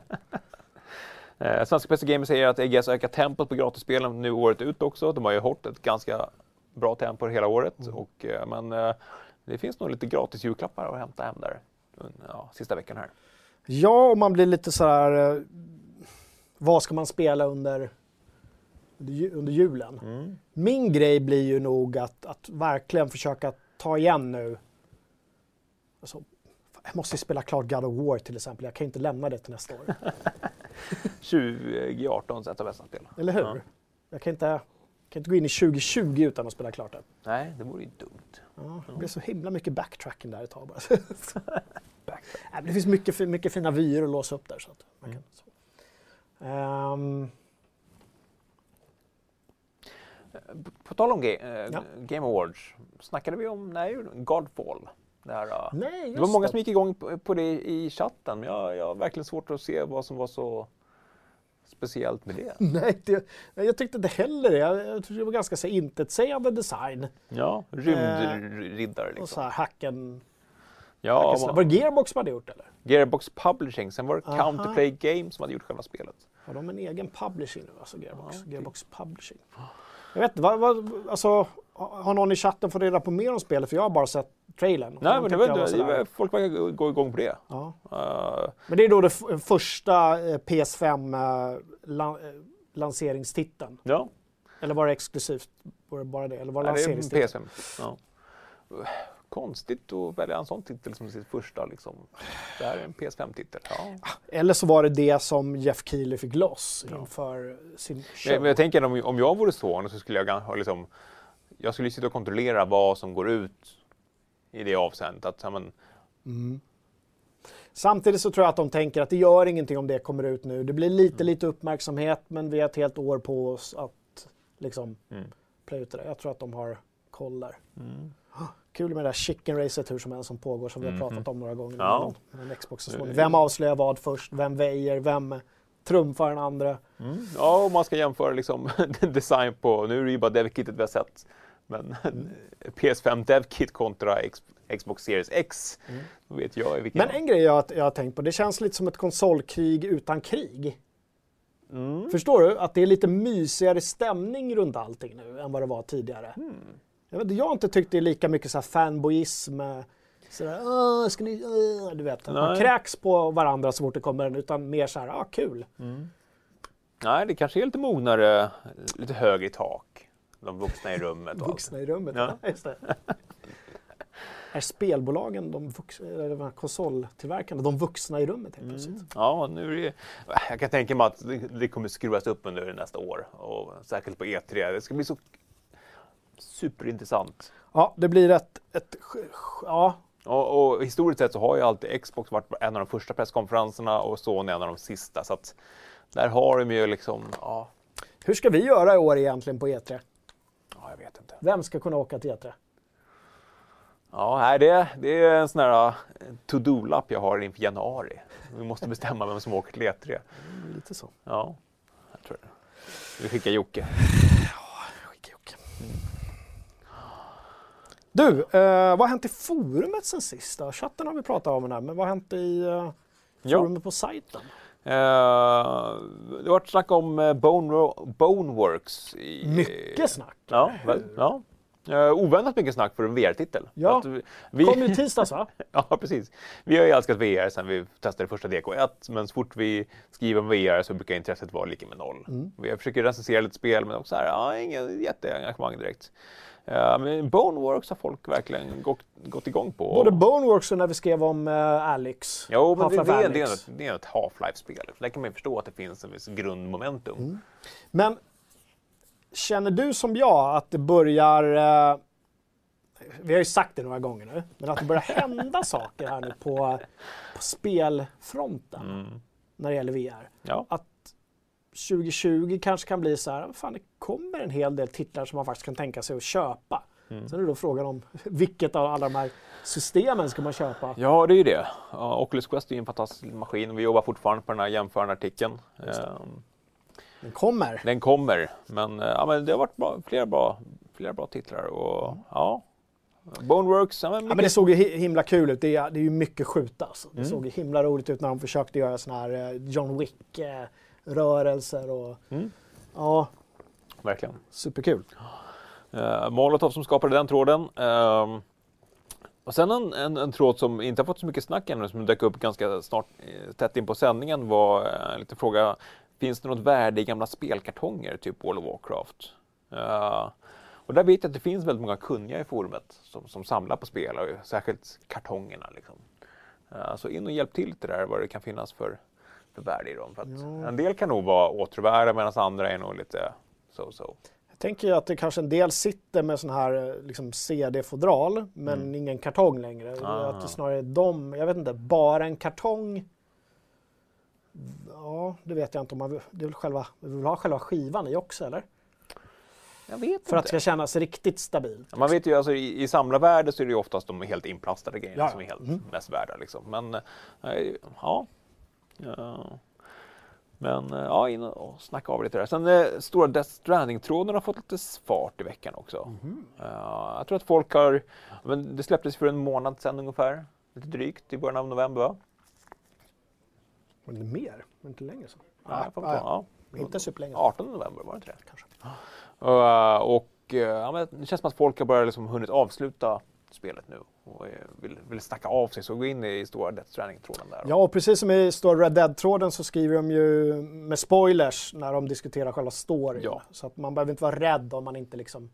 Eh, Svenska PC Gamer säger att EGS ökar tempot på gratisspelen nu året ut också. De har ju hållit ett ganska bra tempo hela året. Och, eh, men eh, det finns nog lite gratis julklappar att hämta hem där. Ja, sista veckan här. Ja, och man blir lite så här... Vad ska man spela under, under ju- under julen? Mm. Min grej blir ju nog att, att verkligen försöka ta igen nu. Alltså, jag måste ju spela klart God of War till exempel. Jag kan inte lämna det till nästa år. 2018 ett av bästa spel. Eller hur? Ja. Jag kan inte, kan inte gå in i 2020 utan att spela klart det. Nej, det vore ju dumt. Ja, det blir så himla mycket backtracking där ett tag bara. Nej, det finns mycket, mycket fina vyer att låsa upp där. Så att man kan, så. Ehm, På tal om ga- eh, Ja. Game Awards, snackade vi om nej, Godfall? Det, här, eh, nej, det var många som gick igång på, det i chatten, men jag, jag har verkligen svårt att se vad som var så speciellt med det. Nej, det, jag tyckte inte heller det. Jag, jag tyckte det var ganska så intetsägande design. Ja, rymdriddare Och så liksom. här hacken. Ja, hacken var det Gearbox som hade gjort det, eller? Gearbox Publishing, sen var det Aha. Counterplay Games som hade gjort själva spelet. Har de en egen publishing nu, alltså Gearbox? Ja. Gearbox Publishing. Jag vet inte, vad, vad, alltså, har någon i chatten fått reda på mer om spelet? För jag har bara sett trailern. Nej, men det var, var, folk verkar gå- gå igång på det. Ja. Eh, Men det är då det f- första eh, PS5 eh, lan- lanseringstiteln. ja, Eller var det exklusivt? Var det bara det? Eller var det Ja, det är lanseringstiteln? PS5. Ja. Konstigt att välja en sån titel som sitt första. Liksom. Det här är en PS5-titel. Ja. Eller så var det det som Jeff Keely fick loss Ja. inför sin Men, show. men jag tänker om, om jag vore Sony så skulle jag liksom, jag skulle sitta och kontrollera vad som går ut i det avseendet. Att, men, Samtidigt så tror jag att de tänker att det gör ingenting om det kommer ut nu. Det blir lite, lite uppmärksamhet men vi har ett helt år på oss att liksom Mm. plöja ut det där. Jag tror att de har koll där. mm. Kul med det där chicken racet hur som helst som pågår som vi har Mhm. pratat om några gånger. Ja. Med, med Xbox Det- Sony. Vem avslöjar vad först? Vem väjer? Vem trumfar den andra? Mm. Ja, om man ska jämföra liksom, design på, nu är det ju bara DevKitet vi har sett, men PS5 DevKit kontra Xbox Series X, då vet jag i vilken... Men en grej jag, jag har tänkt på, det känns lite som ett konsolkrig utan krig. Mm. Förstår du? Att det är lite mysigare stämning runt allting nu än vad det var tidigare. Hmm. Jag, vet, jag har inte tyckt det är lika mycket så här fanboyism. eh, Sådär, "Åh, ska ni, åh", du vet, att man Nej. kräks på varandra så fort det kommer en, utan mer så här, ah, kul. Nej, det kanske är lite mognare, lite högre i tak. De vuxna i rummet. och allt. Vuxna i rummet. Ja. Ja. Just det. är spelbolagen, de, vux, eller de här konsoltillverkarna, de vuxna i rummet helt plötsligt. Ja, nu är det, jag kan tänka mig att det, det kommer skruvas upp under nästa år. Och särskilt på E3. Det ska bli så superintressant. Ja, det blir ett, ett ja, Och, och historiskt sett så har ju alltid Xbox varit en av de första presskonferenserna och Sony en av de sista. Så att där har de ju liksom, ja, Hur ska vi göra i år egentligen på E3? ja jag vet inte. Vem ska kunna åka till E E3? Ja, det, det är en sån här eh, to-do-lapp jag har inför januari. Vi måste bestämma vem som åker till E3. Lite så. Ja, jag tror det. Vi skickar Jocke. Skicka Jocke. Du, eh, vad har hänt i forumet sen sist? Då? Chatten har vi pratat om här, men vad har hänt i eh, Ja. forumet på sajten? Eh, det har varit snack om eh, Bone, Boneworks. I, Mycket snack. Ja, väl, ja. Uh, oväntat mycket snack för en VR-titel. Ja. Vi- vi, Kom ju tisdags va? ja, precis. Vi har ju älskat VR sedan vi testade första DK1, men så fort vi skriver om VR så brukar intresset vara lika med noll. Mm. Vi försöker recensera lite spel, men också här, ja, ingen jätteengagemang direkt. Eh, men Boneworks har folk verkligen gått, gått igång på. Både Boneworks och när vi skrev om uh, Alex. Jo, men det, det, är- det, är ett, det är ett Half-Life-spel. Där kan man ju förstå att det finns en viss grundmomentum. Mm. Men känner du som jag att det börjar, eh, vi har ju sagt det några gånger nu, men att det börjar hända saker här nu på, på spelfronten Mm. när det gäller VR? Ja. Att 2020 kanske kan bli så här, fan det kommer en hel del titlar som man faktiskt kan tänka sig att köpa. Mm. Sen är det då frågan om vilket av alla de här systemen ska man köpa? Ja, det är ju det. Ja, Oculus Quest är ju en fantastisk maskin. Vi jobbar fortfarande på den här jämförande artikeln. Ehm, Den kommer. Den kommer, men, eh, ja, men det har varit bra, flera, bra, flera bra titlar. Och, ja. Boneworks, ja, men Ja, men det såg ju hi- himla kul ut. Det är, det är ju mycket skjuta. Alltså. Det Mm. såg ju himla roligt ut när de försökte göra såna här eh, John Wick-rörelser. Och, Mm. Ja, verkligen. superkul. Uh, Molotov som skapade den tråden. Ehm, och sen en, en, en tråd som inte har fått så mycket snack ännu, som dök upp ganska snart eh, tätt in på sändningen var eh, en liten fråga. Finns det något värde i gamla spelkartonger, typ World of Warcraft? Eh, och där vet jag att det finns väldigt många kunniga i forumet som, som samlar på spel, och särskilt kartongerna. Liksom. Eh, så in och hjälp till lite där vad det kan finnas för, för värde i dem. En del kan nog vara åtråvärda medan andra är nog lite so-so. Jag tänker att det kanske en del sitter med sån här eh, liksom CD-fodral men Mm. ingen kartong längre. Ah. Att det snarare är de, jag vet inte, bara en kartong. Ja, det vet jag inte om man vill, det väl själva, vi vill ha själva skivan i också eller? Jag vet För att det ska kännas riktigt stabilt. Man vet ju, alltså, i, i samlarvärde så är det ju oftast de helt inplastade grejerna Ja, som är helt mm. mest värda. Liksom. Men eh, ja. Ja. Men eh, ja, in och snacka av lite där. Sen eh, stora Death Stranding-tråden har fått lite fart i veckan också. Mhm. Eh, jag tror att folk har, men det släpptes för en månad sedan ungefär. Lite drygt i början av november va? Men det mer, men inte längre jag får ja, ta- ja. Inte superlänge. 18 november, var det inte det? Kanske. Uh, och uh, ja, men det känns som att folk har börjat liksom hunnit avsluta spelet nu och vill, vill snacka av sig. Så gå in i stora Death Stranding-tråden där. Ja, och precis som i Stora Red Dead-tråden så skriver de ju med spoilers när de diskuterar själva storyn. Ja. Så att man behöver inte vara rädd om man inte liksom...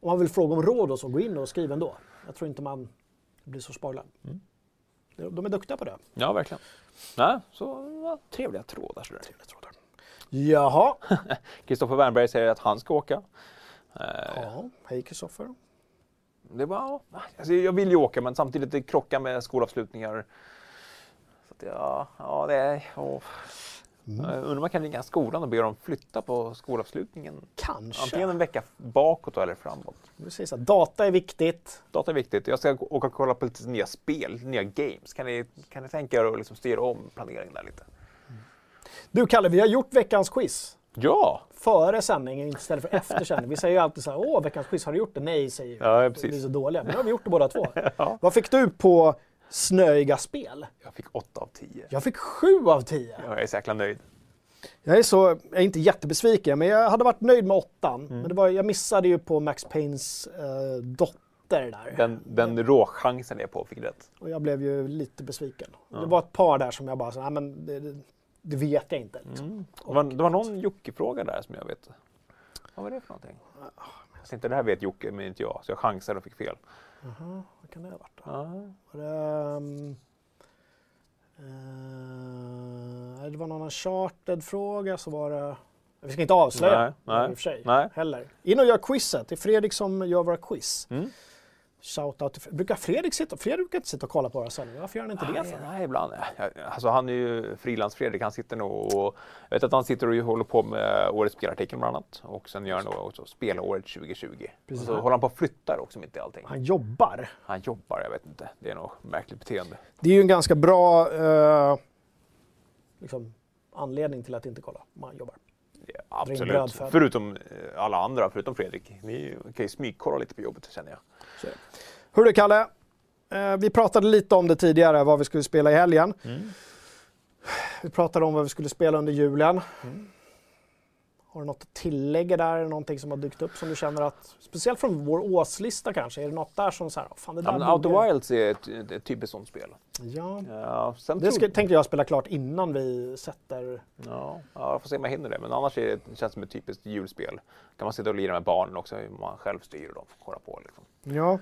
Om man vill fråga om råd och så, gå in och skriv ändå. Jag tror inte man blir så spoilad. Mm. De- är duktiga på det. Ja, verkligen. Nej, så ja, trevliga trådar. sådär. Jaha. Kristoffer Wernberg säger att han ska åka. Eh, Ja, hej Kristoffer. Det var, alltså jag vill ju åka men samtidigt det krockar med skolavslutningar. Så att ja, ja, det är... Mm. Undrar om man kan ringa skolan och be dem flytta på skolavslutningen. Kanske. Antingen en vecka bakåt eller framåt. Vi säger här, data är viktigt. Data är viktigt. Jag ska åka och kolla på lite nya spel, nya games. Kan ni, kan ni tänka er att liksom styra om planeringen där lite? Du Kalle, vi har gjort veckans quiz. Ja! Före sändningen istället för efter sändning. Vi säger ju alltid så här, åh veckans quiz, har du gjort det? Nej, säger vi. Ja, precis. Vi är så dåliga. Men nu har vi gjort det båda två. Ja. Vad fick du på snöiga spel? Jag fick 8 av 10. Jag fick 7 av 10. Jag är så jäkla nöjd. Jag är, så, jag är inte jättebesviken, men jag hade varit nöjd med åttan. Mm. Men det var, jag missade ju på Max Paynes eh, dotter där. Den, den råchansen jag på fick rätt. Och jag blev ju lite besviken. Det var ett par där som jag bara, så, nej men det, det, det vet jag inte. Liksom. Det var, det var någon Jocke-fråga där som jag vet. Vad var det för någonting? Fast inte det här vet Jocke, men inte jag. Så jag chansade och fick fel. Jaha, vad kan det ha varit då? Var det, um, eh, det var någon uncharted-fråga så var det... Vi ska inte avslöja Nej, nej, i och för sig nej. heller. In och gör quizet. Det är Fredrik som gör våra quiz. Mm. Shoutout till. Brukar Fredrik sitta... Fredrik brukar inte sitta och kolla på våra sändningar. Varför gör han inte det Nej, för? nej, ibland. Alltså, han är ju frilans-Fredrik. Han sitter nog och... Jag vet att han sitter och håller på med årets spelartikel bland annat. Och sen gör han nog också spelåret 2020. Och så håller han på och flyttar också mitt i allting. Han jobbar. Han jobbar, jag vet inte. Det är nog märkligt beteende. Det är ju en ganska bra eh, liksom, anledning till att inte kolla om han jobbar. Absolut. Förutom eh, alla andra, förutom Fredrik. Ni kan ju smygkolla lite på jobbet känner jag. Det. Hörru Kalle, eh, vi pratade lite om det tidigare, vad vi skulle spela i helgen. Vi pratade om vad vi skulle spela under julen. Har du något att tillägga där? Någonting som har dykt upp som du känner att, speciellt från vår åslista kanske, är det något där som så här, fan det där Ja, Outer Wilds är ett, ett, ett typiskt sånt spel. Ja, Ja, sen det ska, tänkte jag spela klart innan vi sätter... Ja, ja, jag får se om jag hinner det. Men annars är det, det känns som ett typiskt julspel. kan man sitta och lira med barnen också, hur man själv styr och de får kolla på. Liksom. Ja,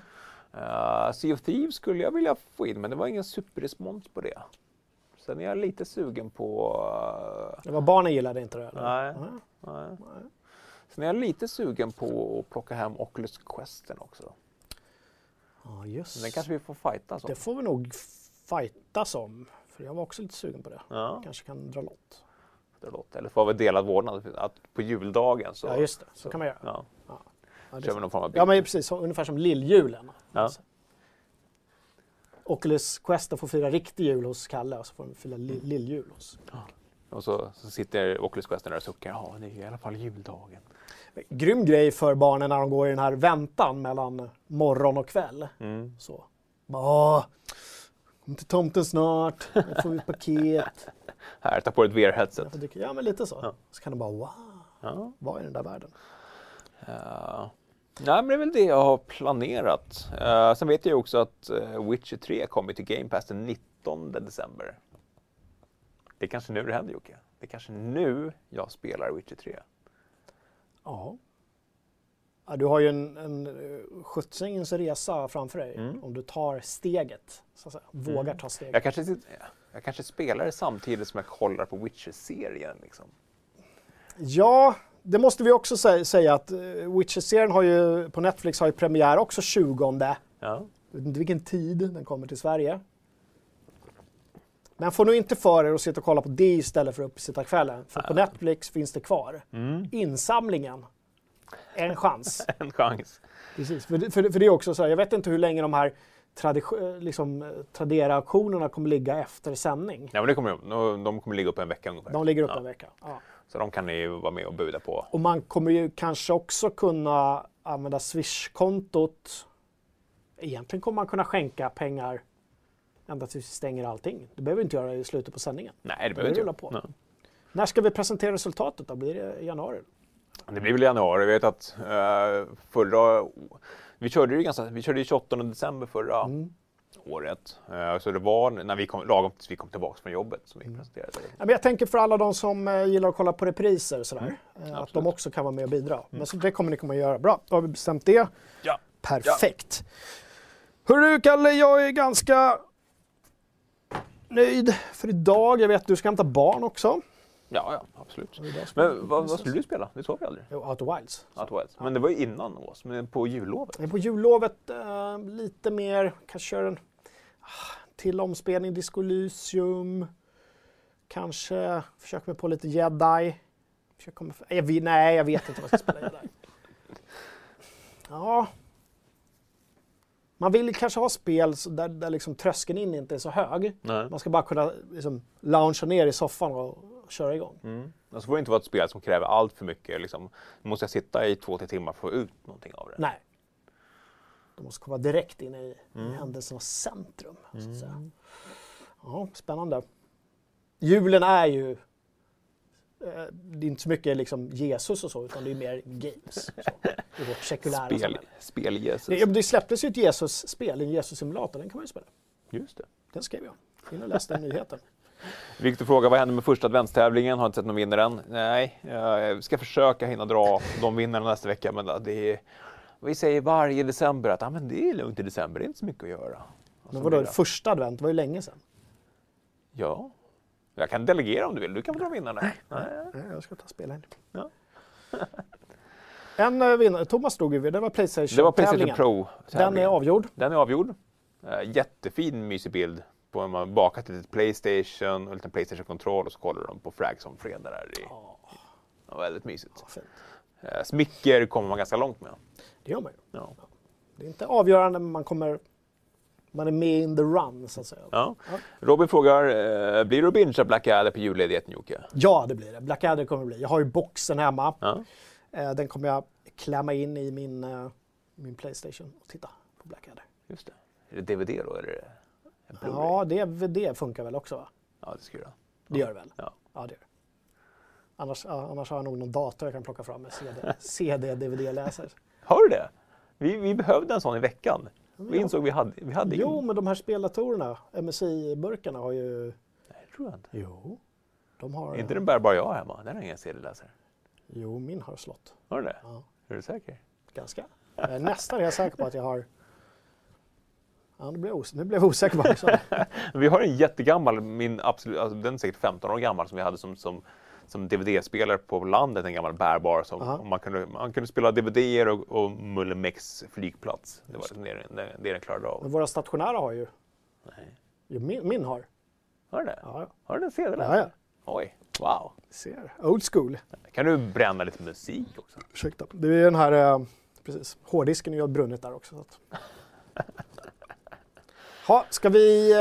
Uh, sea of Thieves skulle jag vilja få in, men det var ingen superrespons på det. Sen är jag lite sugen på... eh, det var barnen gillade inte det? Eller? nej, Nej. nej. Sen är jag lite sugen på att plocka hem Oculus Questen också. Ja, just Men den kanske vi får fighta om. Det får vi nog fightas om. För jag var också lite sugen på det. Ja, Kanske kan dra lott. det låter. Eller får vi delad vårdnad. Att på juldagen så... Ja, just det. Så kan man göra. Ja, Ja, det är kör vi någon form av ja men precis. Så, ungefär som lilljulen. Ja. Alltså. Oculus Quest får fira riktig jul hos Kalle och så får de fira li- lilljul hos... Och så, så sitter Oculus Questen där och suckar. Ja, det är i alla fall juldagen. Grym grej för barnen när de går i den här väntan mellan morgon och kväll. Mm. Så. Åh, kom till tomten snart, nu får vi ett paket. Här, ta på ett VR-headset. Ja men lite så. Ja. Så kan de bara wow, Ja. vad är den där världen? Ja. Nej, men det är väl det jag har planerat. Eh, sen vet jag ju också att uh, Witcher 3 kommer till Game Pass den 19 december. Det är kanske nu det händer Jocke. Det är kanske nu jag spelar Witcher 3. Ja. ja du har ju en, en eh, skjutsingens resa framför dig Mm. om du tar steget. Så att säga. Vågar ta steget. Jag kanske, jag kanske spelar det samtidigt som jag kollar på Witcher-serien. Liksom. Ja, det måste vi också sä- säga att eh, Witcher-serien har ju på Netflix har ju premiär också 20. Ja. Jag vet inte vilken tid den kommer till Sverige. Men får nu inte för er att sitta och kolla på det istället för uppesittarkvällen. För på Netflix finns det kvar. Mm. Insamlingen. En chans. En chans. Precis. För, det- för, det- för det är också så här, jag vet inte hur länge de här eh, liksom, eh, Tradera-auktionerna kommer ligga efter sändning. Ja, men det kommer, de- de kommer ligga upp en vecka ungefär. De ligger upp ja. en vecka. Ja. Så de kan ni vara med och buda på. Och man kommer ju kanske också kunna använda Swish-kontot. Egentligen kommer man kunna skänka pengar ända tills vi stänger allting. Det behöver vi inte göra i slutet på sändningen. Nej, det behöver inte jag. på. Nej. När ska vi presentera resultatet då? Blir det i januari? Det blir väl i januari. Jag vet att eh, förra... Vi körde ju ganska, vi körde ju 28 december förra Mm. Året. Eh, så det var när vi kom, lagom tills vi kom tillbaka från jobbet som vi Mm. presenterade. det. Ja, men jag tänker för alla de som eh, gillar att kolla på repriser och sådär. eh, att Mm. de också kan vara med och bidra. Men så det kommer ni komma att göra. Bra, då har vi bestämt det. Ja. Perfekt. Hörru Kalle, jag är ganska nöjd för idag. Jag vet att du ska hämta barn också. Ja, ja, absolut. Men vad, vad skulle du spela? Det sa vi aldrig. Jo, Outer Wilds. Outer Wilds. Men det var ju innan oss, men på jullovet. På jullovet eh, lite mer, kanske köra en ah, till omspelning Disco Elysium. Kanske försöka mig på lite Jedi. Försöka komma, jag, vet- nej, jag vet inte vad jag ska spela Jedi. Ja. Man vill kanske ha spel där, där liksom tröskeln in inte är så hög. Nej. Man ska bara kunna liksom, loungea ner i soffan och köra igång. Mm. Och så får det inte vara ett spel som kräver allt för mycket. Liksom. Nu måste jag sitta i två, tre timmar för att få ut någonting av det. Nej. De måste komma direkt in i, Mm. händelsernas centrum. Så att säga. Ja, spännande. Julen är ju... eh, Det är inte så mycket liksom Jesus och så, utan det är mer games. Så, I vårt sekulära Spel, samhälle. spel Jesus. Det, det släpptes ju ett Jesus-spel, en Jesus-simulator, den kan man ju spela. Just det. Den skrev jag. In och läs den nyheten. Viktor frågar vad händer med första adventstävlingen? Har inte sett någon vinnare än. Nej, jag ska försöka hinna dra de vinnarna nästa vecka, men det är, Vi säger varje december att ah, men det är lugnt i december, det är inte så mycket att göra. Och Men vadå, det- första advent var ju länge sedan. Ja. Jag kan delegera om du vill, du kan dra vinnarna. Nej. Nej, jag ska ta spela en. Ja. en uh, vinnare, Thomas drog ju, det var Playstation Det var Playstation tävlingen. Pro. Den är avgjord. Den är avgjord. Eh, jättefin mysig bild på man bakat ett litet Playstation och en liten Playstation-kontroll och så kollar de på Frag som fredag där. I, det var väldigt mysigt. Eh, smicker kommer man ganska långt med. Det gör man ju. Ja. Det är inte avgörande, men man kommer... Man är med in the run, så att säga. Ja. Robin frågar, eh, blir det att bingea Black Adder på julledigheten Jocke? Ja, det blir det. Blackadder kommer det bli. Jag har ju boxen hemma. Ja. Eh, Den kommer jag klämma in i min, eh, min Playstation och titta på Blackadder. Just det. Är det DVD då eller Ja, DVD funkar väl också va? ja, det jag göra. Det gör det väl? Ja. Ja, det gör det. Annars, annars har jag nog någon dator jag kan plocka fram med CD, CD DVD-läsare. Har du det? Vi, vi behövde en sån i veckan. Vi insåg vi hade, vi hade Jo, men de här speldatorerna, MSI-burkarna har ju... Nej, det tror jag inte. Jo, de har... Inte den bärbar jag har hemma. Den har ingen CD-läsare. Jo, min har slått. Har du det? Ja. Är du säker? Ganska. Jag är nästan helt säker på att jag har... Ja, nu blev jag, os- nu blev jag osäker på det. Vi har en jättegammal, min absolut, alltså den är säkert 15 år gammal, som vi hade som, som, som DVD-spelare på landet, en gammal bärbar. Som, Aha. och man, kunde, man kunde spela DVD-er och, och Mullemex flygplats. Det var liksom det, det, det den klarade av. Men våra stationära har ju... Nej. Jo, min, min har. Har du det? Ja, ja. Har du en CD-läsare? Ja, ja. Oj, wow. Ser. Old school. Kan du bränna lite musik också? Ursäkta. Det är den här... eh, Precis. Hårddisken är ju brunnit där också. Ha, ska vi... eh,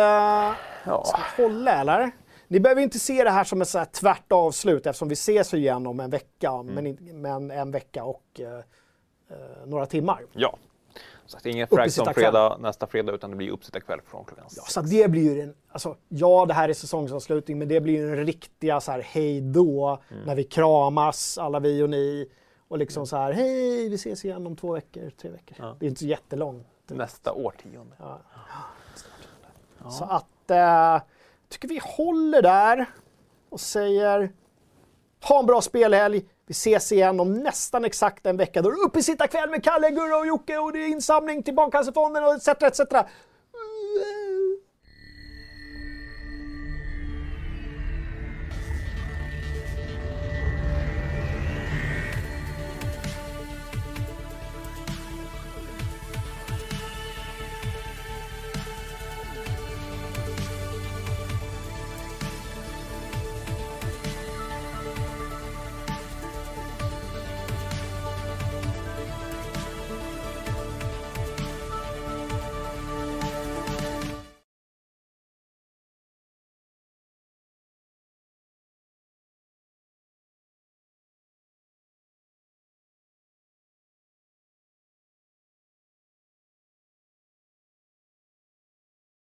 Ja. Ska vi hålla eller? Ni behöver inte se det här som ett så här tvärt avslut eftersom vi ses igen om en vecka, men, in, men en vecka och eh, eh, några timmar. ja. Så det är ingen Frags som fredag nästa fredag utan det blir uppsittarkväll från klockan Ja, så det blir ju den, alltså, ja det här är säsongsavslutning men det blir ju den riktiga så här hej då när vi kramas alla vi och ni och liksom så här hej vi ses igen om två veckor, tre veckor. Ja. Det är inte så jättelångt. Nästa årtionde. Så att eh, tycker vi håller där och säger ha en bra spelhelg. Vi ses igen om nästan exakt en vecka. Då är det uppesittarkväll med Kalle, Gurra och Jocke och det är insamling till Barncancerfonden och etc. etc.